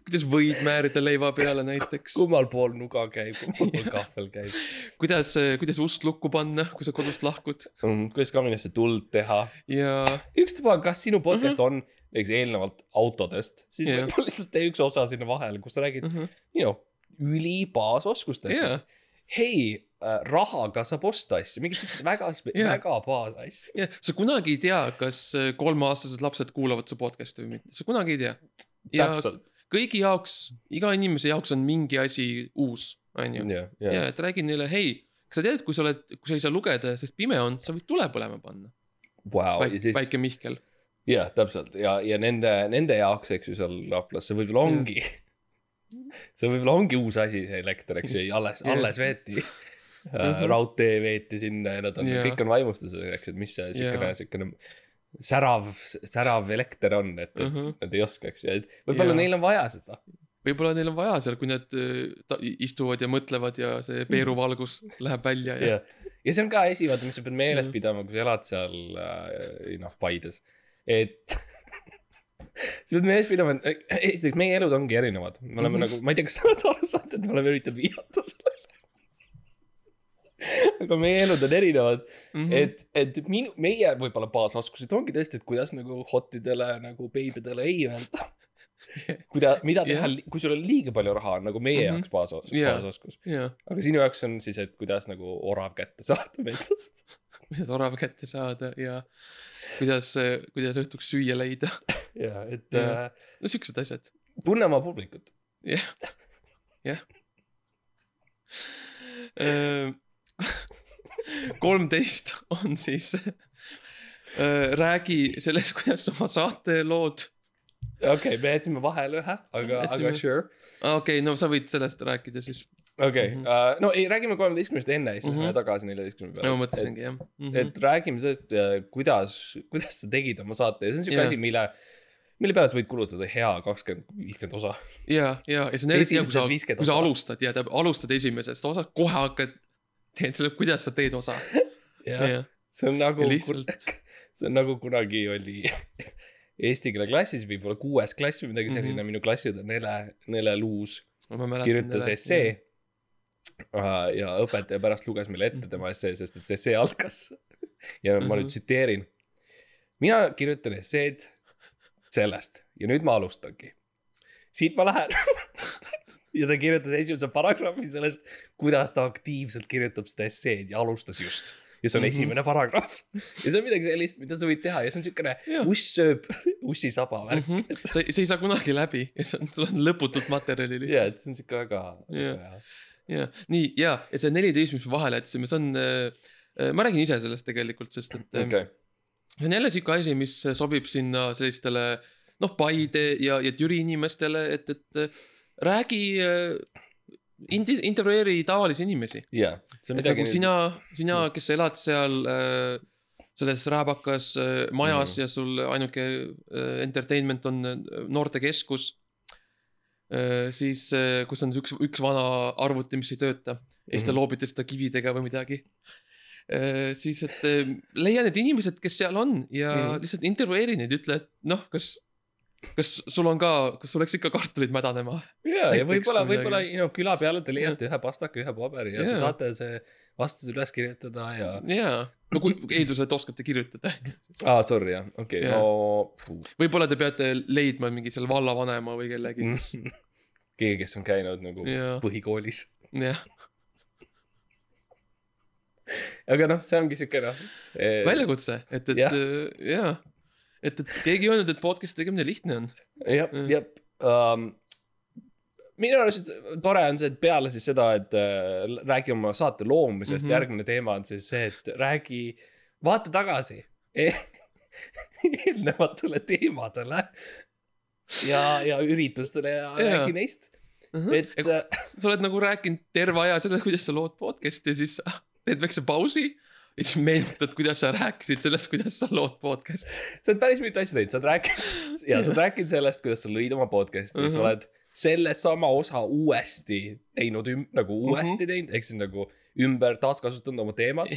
Kuidas võid määrida leiva peale näiteks. kummal pool nuga käib, kummal pool kahvel käib kuidas, kuidas ust lukku panna, kui sa kodust lahkud mm,, kuidas kaminasse tuld teha. ja ükstapuha, kas sinu podcast mm -hmm. on näiteks eelnevalt autodest, siis Jah. võib-olla lihtsalt tee üks osa sinna vahele, kus sa räägid mm, Mhm. -hmm. you know, ülibaasoskustest Jaa. hei äh,, rahaga saab osta asju, mingid siuksed väga, Jaa. väga baasasju. ja sa kunagi ei tea, kas äh, kolmeaastased lapsed kuulavad su podcast'i või mitte, sa kunagi ei tea. ja täpselt, kõigi jaoks, iga inimese jaoks on mingi asi uus, onju. jah, ja et räägi neile, hei, kas sa tead, kui sa oled, kui sa ei saa lugeda, sest pime on, sa võid tule põlema panna. vau, ja siis, väike Mihkel. jah, täpselt ja, ja nende, nende jaoks, eks ju, seal Raplas, see võib-olla ongi, see võib-olla ongi uus asi, see elekter, eks ju, alles, alles veeti. Mhm. raudtee veeti sinna ja nad on, kõik on vaimustused, eks, et mis see siukene siukene särav, särav elekter on, et, et Mhm. nad ei oska, eks ju, et võib-olla neil on vaja seda. võib-olla neil on vaja seal, kui nad äh, istuvad ja mõtlevad ja see peeruvalgus läheb välja ja ja, ja see on ka asi, vaata, mis sa pead meeles Mhm. pidama, kui sa elad seal äh, noh, Paides, et sa pead meeles pidama, et äh, esiteks meie elud ongi erinevad, me oleme Mhm. nagu, ma ei tea, kas sa oled aru saanud, et me oleme üritanud viidata sellele. aga meie elud on erinevad mm. -hmm. et, et minu, meie võib-olla baasoskused ongi tõesti, et kuidas nagu hotidele nagu beebidele ei öelda. kuida-, mida teha Jah., kui sul on liiga palju raha, on nagu meie Mhm. jaoks baasos-, Jaa. baasoskus. ja, aga sinu jaoks on siis, et kuidas nagu orav kätte saada metsast. kuidas orav kätte saada ja kuidas, kuidas õhtuks süüa leida. ja, et Jah. äh, no siuksed asjad. tunne oma publikut. jah, jah. kolmteist on siis, räägi sellest, kuidas oma saate lood. okei okay,, me jätsime vahele ühe, aga, aga sure. okei okay,, no sa võid sellest rääkida siis. okei okay. Mhm. uh,, no ei, räägime kolmeteistkümnest enne ja siis Mhm. lähme tagasi neljateistkümne peale. ma mõtlesingi jah. et räägime sellest, kuidas, kuidas sa tegid oma saate ja see on siuke Jah. asi, mille, mille peale sa võid kulutada hea kakskümmend, viiskümmend osa. ja, ja, ja see on eriti hea, kui sa Esimesed 50, kui sa alustad ja tähendab, alustad esimesest osast, kohe hakkad, teed selle, kuidas sa teed osa. jah, see on nagu lihtsalt, see on nagu kunagi oli eesti keele klassis, võib-olla kuues klass või midagi selline mm, Mhm. -hmm. minu klassiõde Nele, Nele Luus kirjutas essee. ja õpetaja pärast luges meile ette tema essee, sest et see essee algas. ja ma nüüd Mhm. tsiteerin. mina kirjutan esseed sellest ja nüüd ma alustangi. siit ma lähen. Ja ta kirjutas esimese paragrahvi sellest, kuidas ta aktiivselt kirjutab seda esseed ja alustas just. ja see on mm. -hmm. esimene paragrahv. ja see on midagi sellist, mida sa võid teha ja see on siukene uss sööb ussisaba värk. sa, see ei saa kunagi läbi ja see on, sul on lõputult materjali ja, lihtsalt. et see on siuke väga, väga hea. ja nii ja, ja see neliteist, mis me vahele jätsime, see on äh,, ma räägin ise sellest tegelikult, sest et äh, okei, see on jälle sihuke asi, mis sobib sinna sellistele noh, Paide ja, ja Türi inimestele, et, et räägi äh,, intervjueeri tavalisi inimesi. jaa, see on midagi nagu. sina, sina, kes sa elad seal äh, selles rääbakas äh, majas Mhm. ja sul ainuke äh, entertainment on äh, noortekeskus äh,. siis äh,, kus on üks, üks vana arvuti, mis ei tööta ja siis te loobite seda kividega või midagi äh,. siis, et äh, leia need inimesed, kes seal on ja mm. Lihtsalt intervjueeri neid, ütle, et noh, kas, kas sul on ka, kas sul läks ikka kartulid mädanema? ja, ja võib-olla, võib-olla you know, küla peale te leiate ühe pastaka, ühe paberi ja te Jaa. saate see vastused üles kirjutada ja. jaa, no kui eeldusel, et oskate kirjutada aa, sorry jah, okei, Jaa. no. võib-olla te peate leidma mingi seal vallavanema või kellegi, kes, keegi, kes on käinud nagu Jaa. põhikoolis. jah, aga noh, see ongi siuke noh. väljakutse, et, et Jah. äh, jaa. et, et keegi ei öelnud, et podcast'i tegemine lihtne on. jah jah um,. minu arust tore on see, et peale siis seda, et äh, räägi oma saate loomisest mm, Mhm. -hmm. järgmine teema on siis see, et räägi, vaata tagasi e eelnevatele teemadele ja, ja üritustele ja, ja räägi neist, et et äh, sa oled nagu rääkinud terve aja sellest, kuidas sa lood podcast'i ja siis teed väikse pausi ja siis meenutad, kuidas sa rääkisid sellest, kuidas sa lood podcast'i. sa oled päris mitu asja teinud, sa oled rääkinud ja sa oled rääkinud sellest, kuidas sa lõid oma podcast'i ja sa Mhm. oled sellesama osa uuesti teinud, nagu uuesti Mhm. teinud, ehk siis nagu ümber taaskasutanud oma teemat.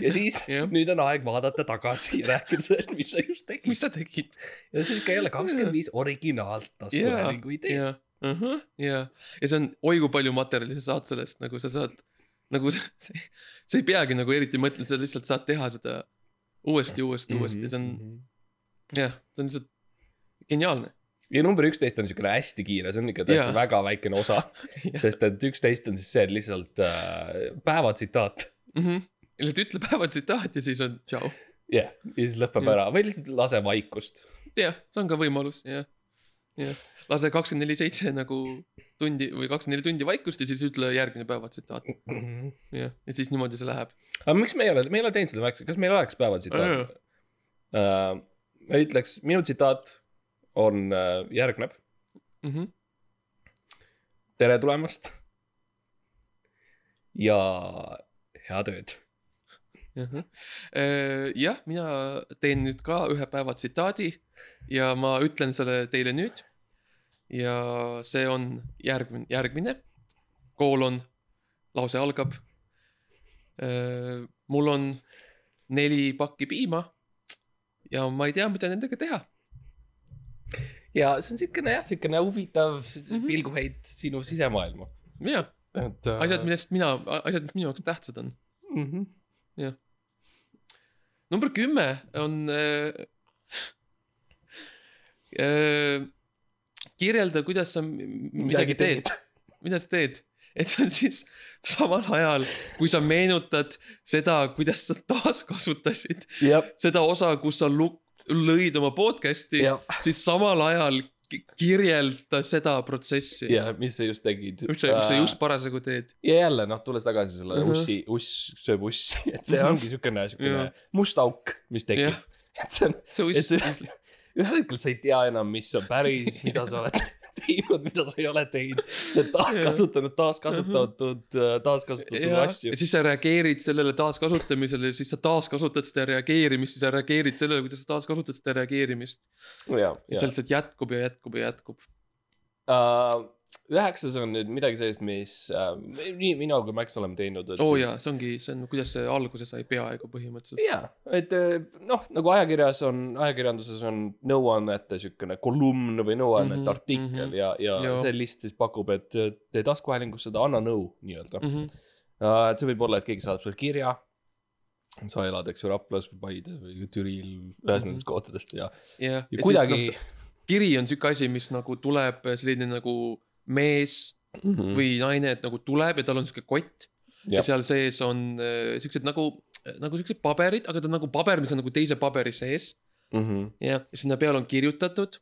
ja siis Jah. nüüd on aeg vaadata tagasi ja rääkida sellest, mis sa just tegid mis. sa tegid? ja siis ikka jälle kakskümmend viis originaalset taskuhäälingu ideed. ja, ja, ja see on oi kui palju materjali sa saad sellest, nagu sa saad, nagu sa, sa ei peagi nagu eriti mõtlema, sa lihtsalt saad teha seda uuesti, uuesti, Mhm. uuesti, see on, jah, see on lihtsalt geniaalne. ja number üksteist on siukene hästi kiire, see on ikka tõesti Jaa. väga väikene osa, sest et üksteist on siis see, lihtsalt äh, päevatsitaat. lihtsalt ütle päeva tsitaat ja siis on tšau. jah yeah., ja siis lõpeb Jah. ära või lihtsalt lase vaikust. jah, see on ka võimalus, jah, jah. Lase kakskümmend neli seitse nagu tundi või kakskümmend neli tundi vaikust ja siis ütle järgmine päeva tsitaat, jah, ja siis niimoodi see läheb. aga miks me ei ole, me ei ole teinud seda väikse, kas meil oleks päevatsitaat? ma ütleks, minu tsitaat on äh, järgnev. Mhm. tere tulemast. ja head ööd. Äh, jah, mina teen nüüd ka ühe päeva tsitaadi ja ma ütlen selle teile nüüd. Ja see on järgmine, järgmine. koolon, lause algab. mul on neli pakki piima ja ma ei tea, mida nendega teha. ja see on siukene jah, siukene huvitav mm. -hmm. pilguheit sinu sisemaailma. jah, et äh, asjad, millest mina, asjad, mis minu jaoks tähtsad on. mm. -hmm. number kümme on äh. Äh, kirjelda, kuidas sa m- midagi teed. mida sa teed, et see on siis samal ajal, kui sa meenutad seda, kuidas sa taaskasutasid jah, seda osa, kus sa lõid oma podcast'i, jah, siis samal ajal ki- kirjelda seda protsessi, ja mis sa just tegid. mis sa, mis sa just parasjagu teed. ja jälle noh, tulles tagasi selle uh Mhm. -huh. ussi, uss sööb ussi, et see Mhm. ongi siukene, siukene must auk, mis tekib et see on, et see, ühel hetkel sa ei tea enam, mis on päris, mida sa oled teinud, mida sa ei ole teinud. taaskasutanud, taaskasutatud, taaskasutatud ja asju ja. siis sa reageerid sellele taaskasutamisele, siis sa taaskasutad seda reageerimist ja sa reageerid sellele, kuidas sa taaskasutad seda reageerimist. ja, ja ja see lihtsalt jätkub ja jätkub ja jätkub. uh,. Üheksas on nüüd midagi sellist, mis uh, nii mina kui Max oleme teinud. oo oh, jaa, see ongi, see on, kuidas see alguse sai peaaegu põhimõtteliselt. jaa, et eh, noh, nagu ajakirjas on, ajakirjanduses on nõuannete siukene kolumn või nõuannete mm -hmm, artikkel mm -hmm. ja, ja Joo. see list siis pakub, et tee taskuhäälingus seda, anna nõu nii-öelda mm. -hmm. et see võib olla, et keegi saadab sulle kirja. sa elad, eks ju, Raplas või Paides või Türil, ühes Mhm. nendest kohtadest ja, jah, ja kuidagi Noh, kiri on siuke asi, mis nagu tuleb selline nagu mees mm -hmm. või naine, et nagu tuleb ja tal on siuke kott ja, ja seal sees on äh, siuksed nagu, nagu siuksed paberid, aga ta on nagu paber, mis on nagu teise paberi sees mm -hmm. ja sinna peale on kirjutatud.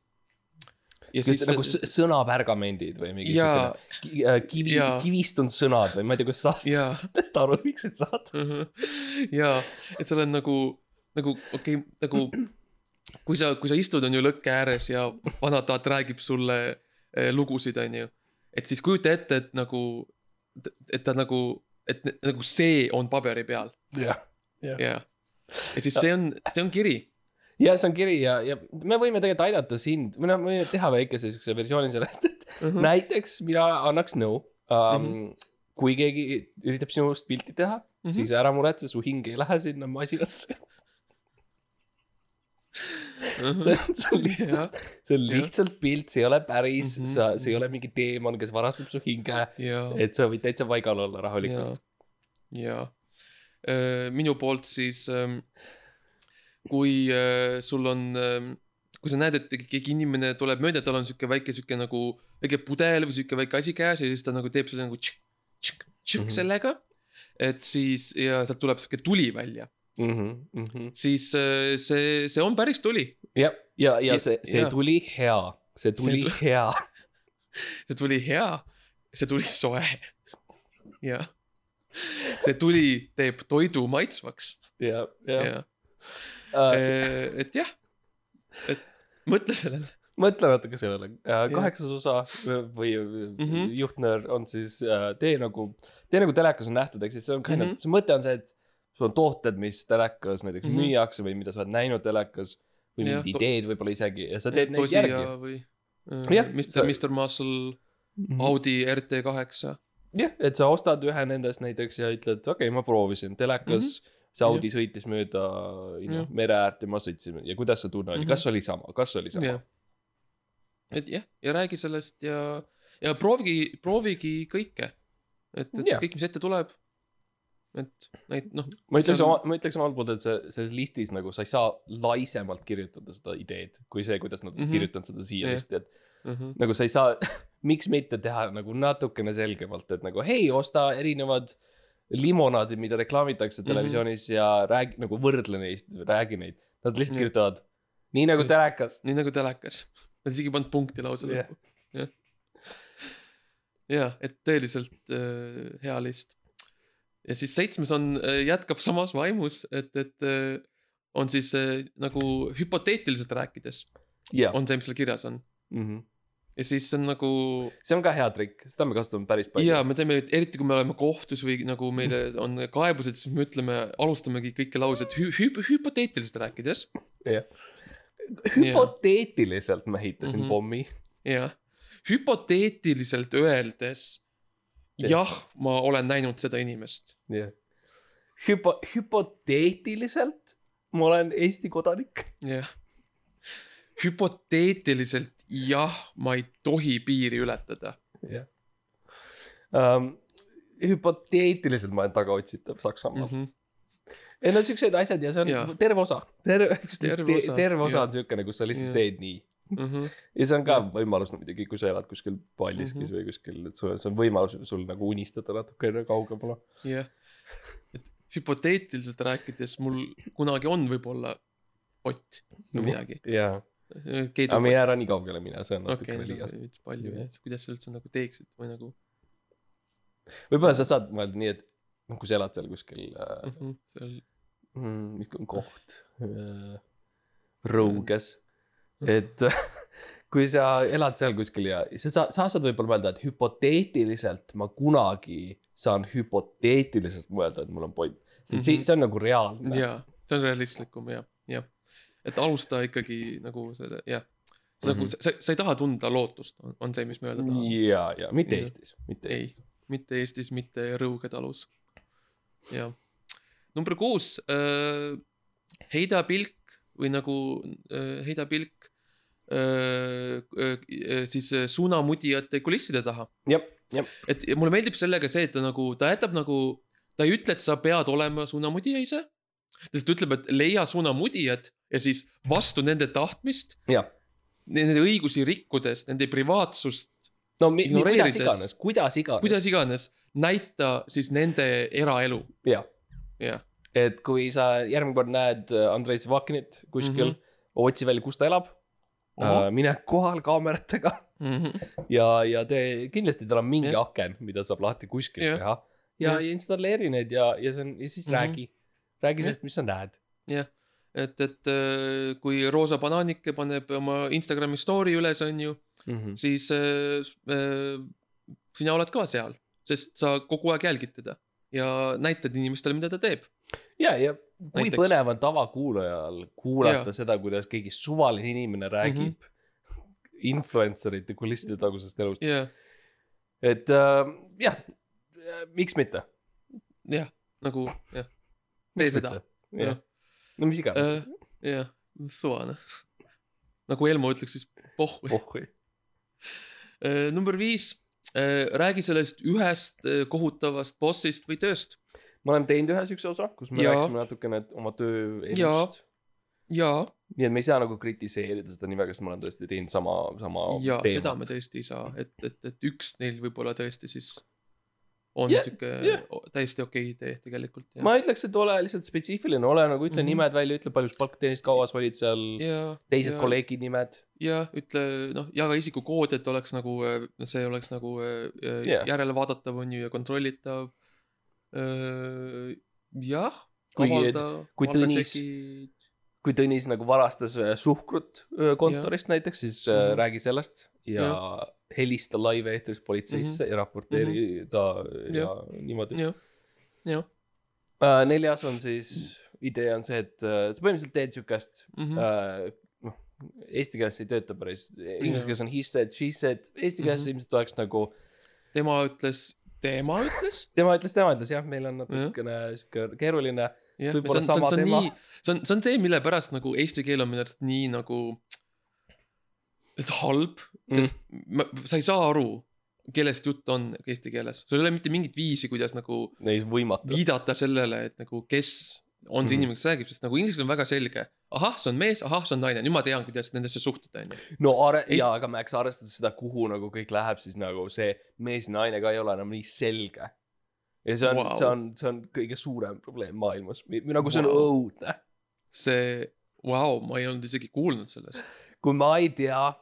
ja Siis siis nagu s- sõnapergamendid või mingi Jaa. siukene äh, kivi Jaa., kivistunud sõnad või ma ei tea, kuidas sa saad aru, miks sa saad. ja, et seal on nagu, nagu okei okay,, nagu kui sa, kui sa istud, on ju lõkke ääres ja vanataat räägib sulle lugusid, on ju. et siis kujuta ette, et nagu, et ta nagu, et nagu see on paberi peal jah. ja, et siis see on, see on kiri. ja see on kiri ja, ja me võime tegelikult aidata sind, või noh, me võime teha väikese siukse versiooni sellest, et Mhm. näiteks mina annaks nõu um,. Mhm. kui keegi üritab sinust pilti teha mm, Mhm. -hmm. siis ära muretse, su hing ei lähe sinna masinasse. see on, see on lihtsalt, see on lihtsalt pilt, see ei ole päris mm, Mhm, -hmm. sa, see ei ole mingi teemant, kes varastab su hinge. et sa võid täitsa paigal olla rahulikult., ja minu poolt siis, kui äh, sul on, kui sa näed, et keegi inimene tuleb mööda, tal on sihuke väike sihuke nagu väike pudel või sihuke väike asi käes ja siis ta nagu teeb selle nagu tšik, tšik, tšik Mhm. sellega. et siis ja sealt tuleb sihuke tuli välja, mm. -hmm, mm -hmm. siis äh, see, see on päris tuli. ja, ja, ja Ja- see, see ja. tuli hea, see tuli tu- hea. see tuli hea, see tuli soe. jah, see tuli teeb toidu maitsvaks ja, ja. ja Uh, et jah, et mõtle sellele. mõtle natuke sellele kaheksas osa või mm. -hmm. juhtnöör on siis tee nagu, tee nagu telekas on nähtud, ehk siis see on kind of mm -hmm., see mõte on see, et sul on tooted, mis telekas näiteks mm. -hmm. müüakse või mida sa oled näinud telekas või Jah, mingid ideed võib-olla isegi ja sa teed neid Tosija järgi. või äh, Mr sa-, Mr Muscle, Mhm. Audi RT kaheksa. jah, et sa ostad ühe nendest näiteks ja ütled, okei okay,, ma proovisin telekas mm, -hmm. see Audi sõitis mööda. Jah. mere äärt ja ma sõitsin ja kuidas see tunne oli mm. -hmm. kas oli sama, kas oli sama et jah, ja räägi sellest ja, ja proovigi, proovigi kõike. et, et Jah. kõik, mis ette tuleb. Et neid noh, ma ütleks seal- oma, ma ütleks omalt poolt, et see, selles listis nagu sa ei saa laisemalt kirjutada seda ideed, kui see, kuidas nad mm Mhm. -hmm. kirjutanud seda siia Jah. listi, et Mhm. nagu sa ei saa, miks mitte teha nagu natukene selgemalt, et nagu hei, osta erinevad limonaadid, mida reklaamitakse Mhm. televisioonis mm -hmm. ja räägi nagu võrdle neist, räägi neid. Nad lihtsalt Jah. kirjutavad nii nagu telekas. nii nagu telekas. Nad isegi ei pannud punkti lausa Jah. lõppu. jah. jah, et tõeliselt äh, hea list. Ja siis seitsmes on, jätkab samas vaimus, et, et äh, on siis äh, nagu hüpoteetiliselt rääkides jah, on see, mis seal kirjas on. Mhm. ja siis on nagu see on ka hea trikk, seda me kasutame päris palju. ja me teeme, eriti kui me oleme kohtus või nagu meile on kaebused, siis me ütleme, alustamegi kõiki lauseid hü-, hü-, hüpoteetiliselt rääkides. hüpoteetiliselt ma ehitasin mm. -hmm. pommi. jah, hüpoteetiliselt öeldes Jah. ma olen näinud seda inimest. jah. Hüpo-, hüpoteetiliselt ma olen Eesti kodanik. jah. hüpoteetiliselt jah, ma ei tohi piiri ületada. jah um,. hüpoteetiliselt ma olen tagaotsitav Saksamaal mm. -hmm. ei no siuksed asjad ja see on ja. terve osa, terve, Terve osa, terve osa on siukene, kus sa lihtsalt Jah. teed nii. Mhm. ja see on ka võimalus muidugi, kui sa elad kuskil Paldiskis mm. -hmm. või kuskil, et sul, see on võimalus sul nagu unistada natukene kaugemale. jah, et hüpoteetiliselt rääkides mul kunagi on võib-olla pott või midagi. Keidu aga me ei ära nii kaugele minna, see on natukene okay,, liiast. veits palju jah, kuidas sa üldse nagu teeksid või nagu võib-olla sa saad mõelda nii, et noh, kui sa elad seal kuskil mm -hmm, seal mm,, mis on koht äh,, Rõuges, et kui sa elad seal kuskil ja sa, sa, sa saad võib-olla mõelda, et hüpoteetiliselt ma kunagi saan hüpoteetiliselt mõelda, et mul on point. see mm, Mhm. -hmm. see on nagu reaalne. jaa, see on realistlikum jah, jah. et alusta ikkagi nagu selle jah, sa nagu Mhm. sa, sa ei taha tunda lootust, on see, mis me öelda tahame. ja, ja mitte Jah. Eestis, mitte. Eestis. mitte Eestis, mitte Rõuge talus. jah. number kuus äh,, heida pilk või nagu äh, heida pilk siis äh, suunamudijate kulisside taha. jah, jah, et ja mulle meeldib sellega see, et ta nagu, ta jätab nagu, ta ei ütle, et sa pead olema suunamudija ise. ta lihtsalt ütleb, et leia suunamudijad ja siis vastu nende tahtmist, nende õigusi rikkudes, nende privaatsust, no mi, mi, kuidas iganes, kuidas iganes. kuidas iganes, näita siis nende eraelu. jah, jah, et kui sa järgmine kord näed äh, Andrei Zvakinit kuskil mm. -hmm. otsi välja, kus ta elab mine kohal kaameratega ja, ja tee, kindlasti tal on mingi yeah. aken, mida saab lahti kuskil Jah. yeah. teha. ja yeah. installeeri need ja, ja see on ja siis mm. -hmm. räägi, räägi sellest, mis sa näed. jah, et, et äh, kui Roosa Bananike paneb oma Instagrami story üles, on ju, Mm -hmm. siis äh, äh, sina oled ka seal, sest sa kogu aeg jälgid teda ja näitad inimestele, mida ta teeb. ja, ja kui Näiteks. põnev on tavakuulajal kuulata Jaa. seda, kuidas keegi suvaline inimene räägib mm -hmm. influencerite kulisside tagusest elust, jah, et äh, jah, miks mitte. jah, nagu jah, tee seda. no mis iganes. jah, suvane. nagu Elmo ütleks siis pohhu. pohhui. number viis, räägi sellest ühest äh, kohutavast bossist või tööst. Me oleme teinud ühe siukse osa, kus me Jaa. rääkisime natukene oma töö Jaa. elust. jaa, nii et me ei saa nagu kritiseerida seda nimega, sest ma olen tõesti teinud sama, sama ja seda me tõesti ei saa, et, et, et üks neil võib-olla tõesti siis on Jah, sihuke jah. täiesti okei idee tegelikult. ma ei ütleks, et ole lihtsalt spetsiifiline, ole nagu ütle mm. -hmm. nimed välja, ütle palju sa palka teenid, kaua sa olid seal, ja, teised ja, kolleegid nimed. ja ütle noh, jaga isikukood, et oleks nagu, see oleks nagu äh, Jah. järelevaadatav on ju ja kontrollitav. jah, Kuigi, kui Tõnis- kui Tõnis nagu varastas äh, suhkrut öö, kontorist ja. näiteks, siis mm. -hmm. räägi sellest ja, ja. helista live-eetris politseisse mm -hmm. ja raporteeri mm -hmm. ta ja, ja niimoodi. jah, jah, uh,. neljas on siis, idee on see, et uh, sa põhimõtteliselt teed siukest Mhm. uh,, noh, eesti keeles ei tööta päris, inglise keeles on he said, she said, eesti keeles Mhm. ilmselt oleks nagu tema ütles, tema ütles. tema ütles, tema ütles jah, meil on natukene sihuke keeruline. see on, see on, see on nii, see on, see on see, mille pärast nagu eesti keel on minu arust nii nagu, halb, sest mm. sa ei saa aru, kellest jutt on eesti keeles, sul ei ole mitte mingit viisi, kuidas nagu Neis võimatu. viidata sellele, et nagu kes on see Mhm. inimene, kes räägib, sest nagu inglise keeles on väga selge. ahah, see on mees, ahah, see on naine, nüüd ma tean, kuidas nendesse suhtuda, onju. no are-, Ei- jaa, aga Max, arvestades seda, kuhu nagu kõik läheb, siis nagu see mees ja naine ka ei ole enam nii selge. ja see on wow., see on, see on kõige suurem probleem maailmas, nagu see on wow. õudne. see, vau, ma ei olnud isegi kuulnud sellest. kui ma ei tea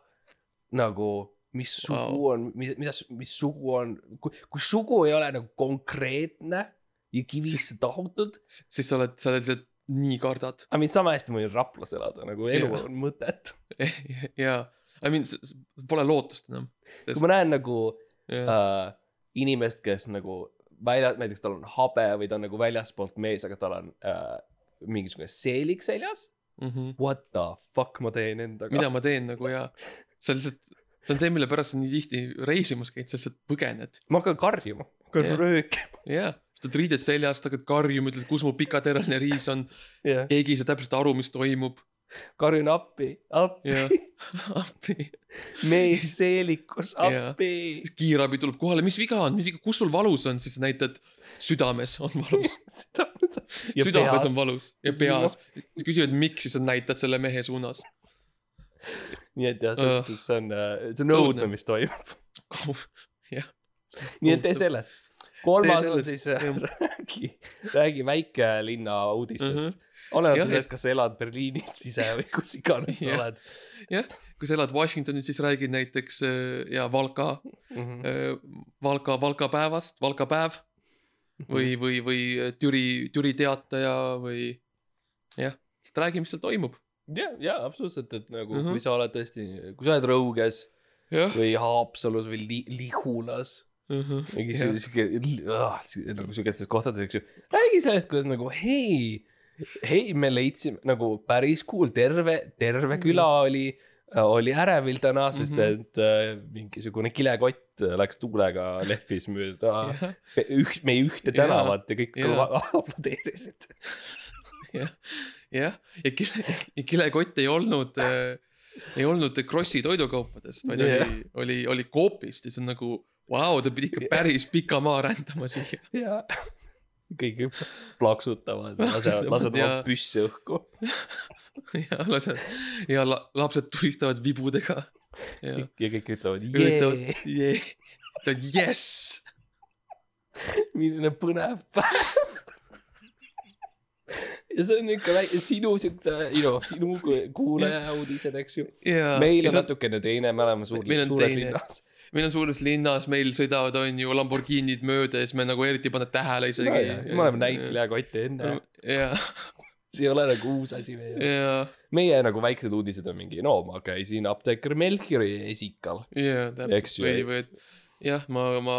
nagu, mis sugu wow. on, mida, mida, mis sugu on, kui, kui sugu ei ole nagu konkreetne ja kivisse tahutud, siis sa oled, sa oled lihtsalt nii kardad. I mean sama hästi ma võin Raplas elada, nagu elu Jaa. on mõttetu. jaa, I mean, pole lootust enam. kui ma näen nagu jah, äh, inimest, kes nagu välja, näiteks tal on habe või ta on nagu väljaspoolt mees, aga tal on äh, mingisugune seelik seljas. What the fuck ma teen endaga? mida ma teen nagu ja sa lihtsalt, see on see, mille pärast sa nii tihti reisimas käid, sa lihtsalt põgened. ma hakkan karjuma, hakkan Jah. röökima. jaa, sa oled riided seljas, hakkad karjuma, ütled, kus mu pikateraline riis on. jah, keegi ei saa täpselt aru, mis toimub. karjun appi, appi Jah., appi. mees seelikus, appi. kiirabi tuleb kohale, mis viga on, mis viga, kus sul valus on, siis näitad südames on valus. südames on valus ja peas. siis küsivad, miks, siis sa näitad selle mehe suunas. nii et jah, selles suhtes see on, see on õudne, mis toimub. jah, nii et tee sellest. Kolmas on siis äh, jah. räägi, räägi väikelinna uudistest Mhm. uh. -huh. olenevalt Jah, sellest, kas sa elad Berliinis ise või kus iganes sa Jah. oled kui sa elad Washingtonis, siis räägid näiteks äh, ja Valka, mm. -hmm. Valka, Valka päevast, Valka päev või, või, või Türi, Türi teataja või jah, räägi, mis seal toimub. ja, ja absoluutselt, et nagu mm Mhm. -hmm. kui sa oled tõesti, kui sa oled Rõuges jah, või Haapsalus või li Lihulas. Mingi Jah. siuke, nagu siukestes kohtades, eks ju. räägi sellest, kuidas nagu hei, hei, me leidsime nagu päris cool, terve, terve küla oli, oli ärevil täna, sest Mhm. et äh, mingisugune kilekott läks tuulega lehvis mööda üht, meie ühte tänavat ja kõik Jaa. kõva- aplodeerisid. jah, ja kile, ja kilekott ei olnud äh,, ei olnud Krossi toidukaupadest, vaid Jah. oli, oli, oli Coopist ja see on nagu, vau, ta pidi ikka päris pika maa rändama siia. ja kõik plaksutavad, lasevad, lasevad oma Jaa. püssi õhku. ja lased ja la, lapsed tulistavad vibudega. ja ja kõik ütlevad ja jee, jee, ütlevad jess. milline põnev päev. ja see on ikka väike, sinu siukse, know, sinu ku- kuulaja uudised, eks ju. ja meil on ja natukene teine, me oleme suur suures linnas. Meil on suures linnas, meil sõidavad, on ju, Lamborghinid mööda ja siis me nagu eriti ei pane tähele isegi no,. me oleme näinud. kilekotti enne, ja, see ei ole nagu uus asi meie. ja, meie nagu väiksed uudised on mingi, no ma käisin apteeker Melchiori esikal. ja Eks täpselt või, või et jah, ma, ma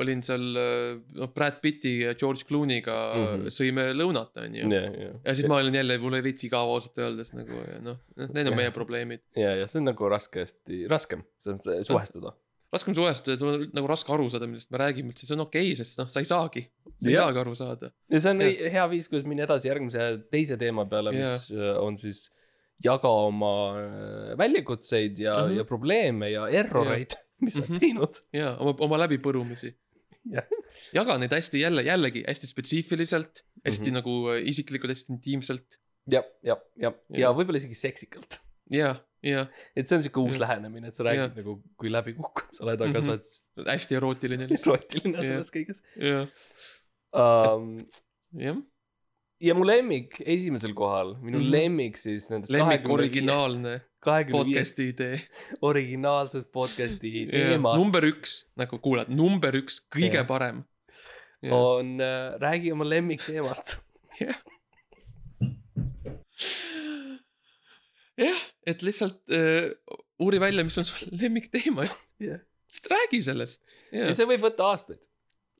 olin seal, noh, Brad Pitti ja George Clooney'ga mm. -hmm. sõime lõunat, on ju. ja, siis ma olin jälle, mul oli veits igav ausalt öeldes nagu ja noh, need on meie probleemid. ja, ja see on nagu raskesti, raskem, see on see suhestuda. Raskem suhestuda, sul on nagu raske aru saada, millest me räägime, see on okei okay,, sest noh, sa ei saagi, sa ei Jah. saagi aru saada. ja see on Jah. ja. hea viis, kuidas minna edasi järgmise teise teema peale, mis äh, on siis jaga oma äh, väljakutseid ja mm. -hmm. ja probleeme ja erroreid, mis sa oled Mhm. teinud. ja oma, oma läbipõrumisi Jah.. jaga neid hästi jälle, jällegi hästi spetsiifiliselt, hästi mm. -hmm. nagu äh, isiklikult, hästi intiimselt. ja, ja, ja, ja Jah. võib-olla isegi seksikalt. ja, ja et see on siuke uus Jah. lähenemine, et sa räägid Jah. nagu, kui läbi kukkunud sa oled, aga Mhm. sa oled hästi erootiline lihtsalt. erotiline Jah. selles kõiges um,. jah, ja mu lemmik esimesel kohal, minu mm. -hmm. lemmik siis nendest lemmik originaalne kahekümne viie podcast'i idee. originaalsest podcast'i teemast number üks, nagu kuulad, number üks, kõige Jah. parem. on äh, räägi oma lemmikteemast. jah, et lihtsalt äh, uuri välja, mis on sul lemmikteema, Jah. lihtsalt räägi sellest. ja see võib võtta aastaid.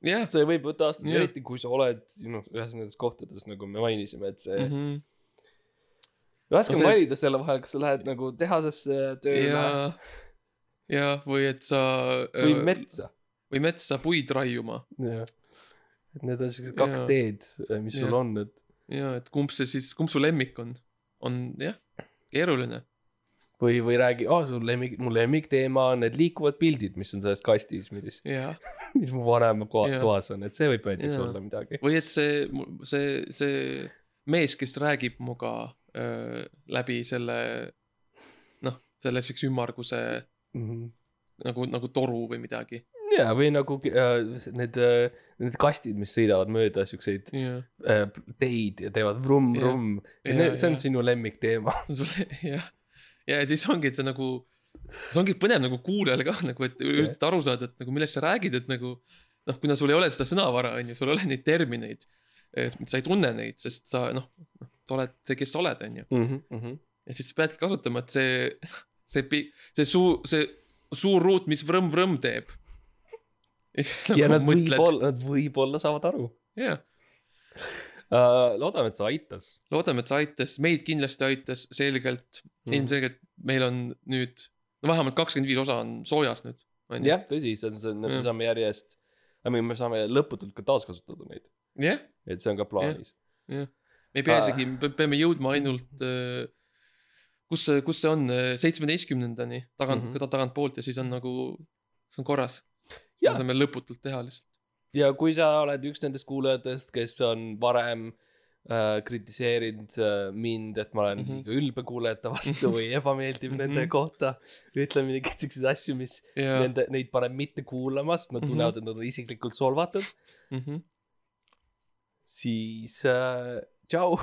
jah, see võib võtta aastaid, Jah. eriti kui sa oled noh, ühes nendest kohtades, nagu me mainisime, et see mm -hmm. Raske on No see- valida selle vahel, kas sa lähed nagu tehasesse tööle ja, ja või et sa. või metsa. või metsa puid raiuma jah, et need on siuksed kaks Jaa. teed, mis sul Jah. on, et ja et kumb see siis, kumb su lemmik on, on jah, keeruline. või, või räägi, aa, su lemmik, mu lemmikteema on need liikuvad pildid, mis on selles kastis, mis, ja, mis mu vanema koha, Jaa. toas on, et see võib näiteks Jaa. olla midagi. või et see, see, see mees, kes räägib muga öö, läbi selle noh, selle siukse ümmarguse nagu, nagu toru või midagi. ja, või nagu äh, need äh,, need kastid, mis sõidavad mööda siukseid jah, äh, teid ja teevad vrumm-vrumm. Jaa, see on jaa. sinu lemmikteema. jah, ja siis ongi, et see nagu, see ongi põnev nagu kuulajale ka nagu, et üritada aru saada, et nagu millest sa räägid, et nagu noh, kuna sul ei ole seda sõnavara, on ju, sul ei ole neid termineid, sa ei tunne neid, sest sa noh, noh, sa oled see, kes sa oled, on ju. Mhm, ja siis sa peadki kasutama, et see, see, see suu, see suur ruut, mis vrõmm-vrõmm teeb. ja siis ja nagu nad mõtled, võib-olla, nad võib-olla saavad aru jah, uh,. loodame, et see aitas. loodame, et see aitas, meid kindlasti aitas selgelt mm., ilmselgelt meil on nüüd, no vähemalt kakskümmend viis osa on soojas nüüd. jah, tõsi, see on, see on, me saame järjest, me saame lõputult ka taaskasutada neid, jah, et see on ka plaanis. me ei pea Aa. isegi, me peame jõudma ainult äh, kus see, kus see on, seitsmeteistkümnendani tagant mm. -hmm. tagantpoolt ja siis on nagu, see on korras. Me saame lõputult teha lihtsalt. Ja kui sa oled üks nendest kuulajatest, kes on varem äh, kritiseerinud äh, mind, et ma olen mm. -hmm. liiga ülbe kuulajate vastu või ebameeldiv mm -hmm. nende Mhm. kohta, ütleme mingeid siukseid asju, mis ja, nende, neid paneb mitte kuulama, sest nad Mhm. tunnevad, et nad on isiklikult solvatud, mm -hmm. siis äh, tšau.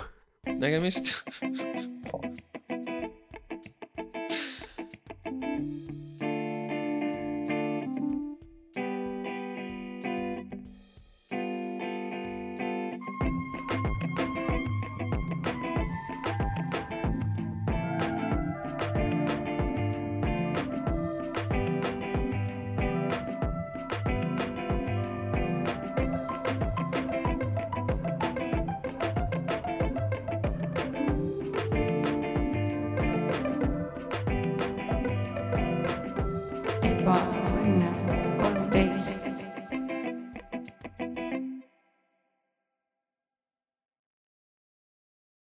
nägemist.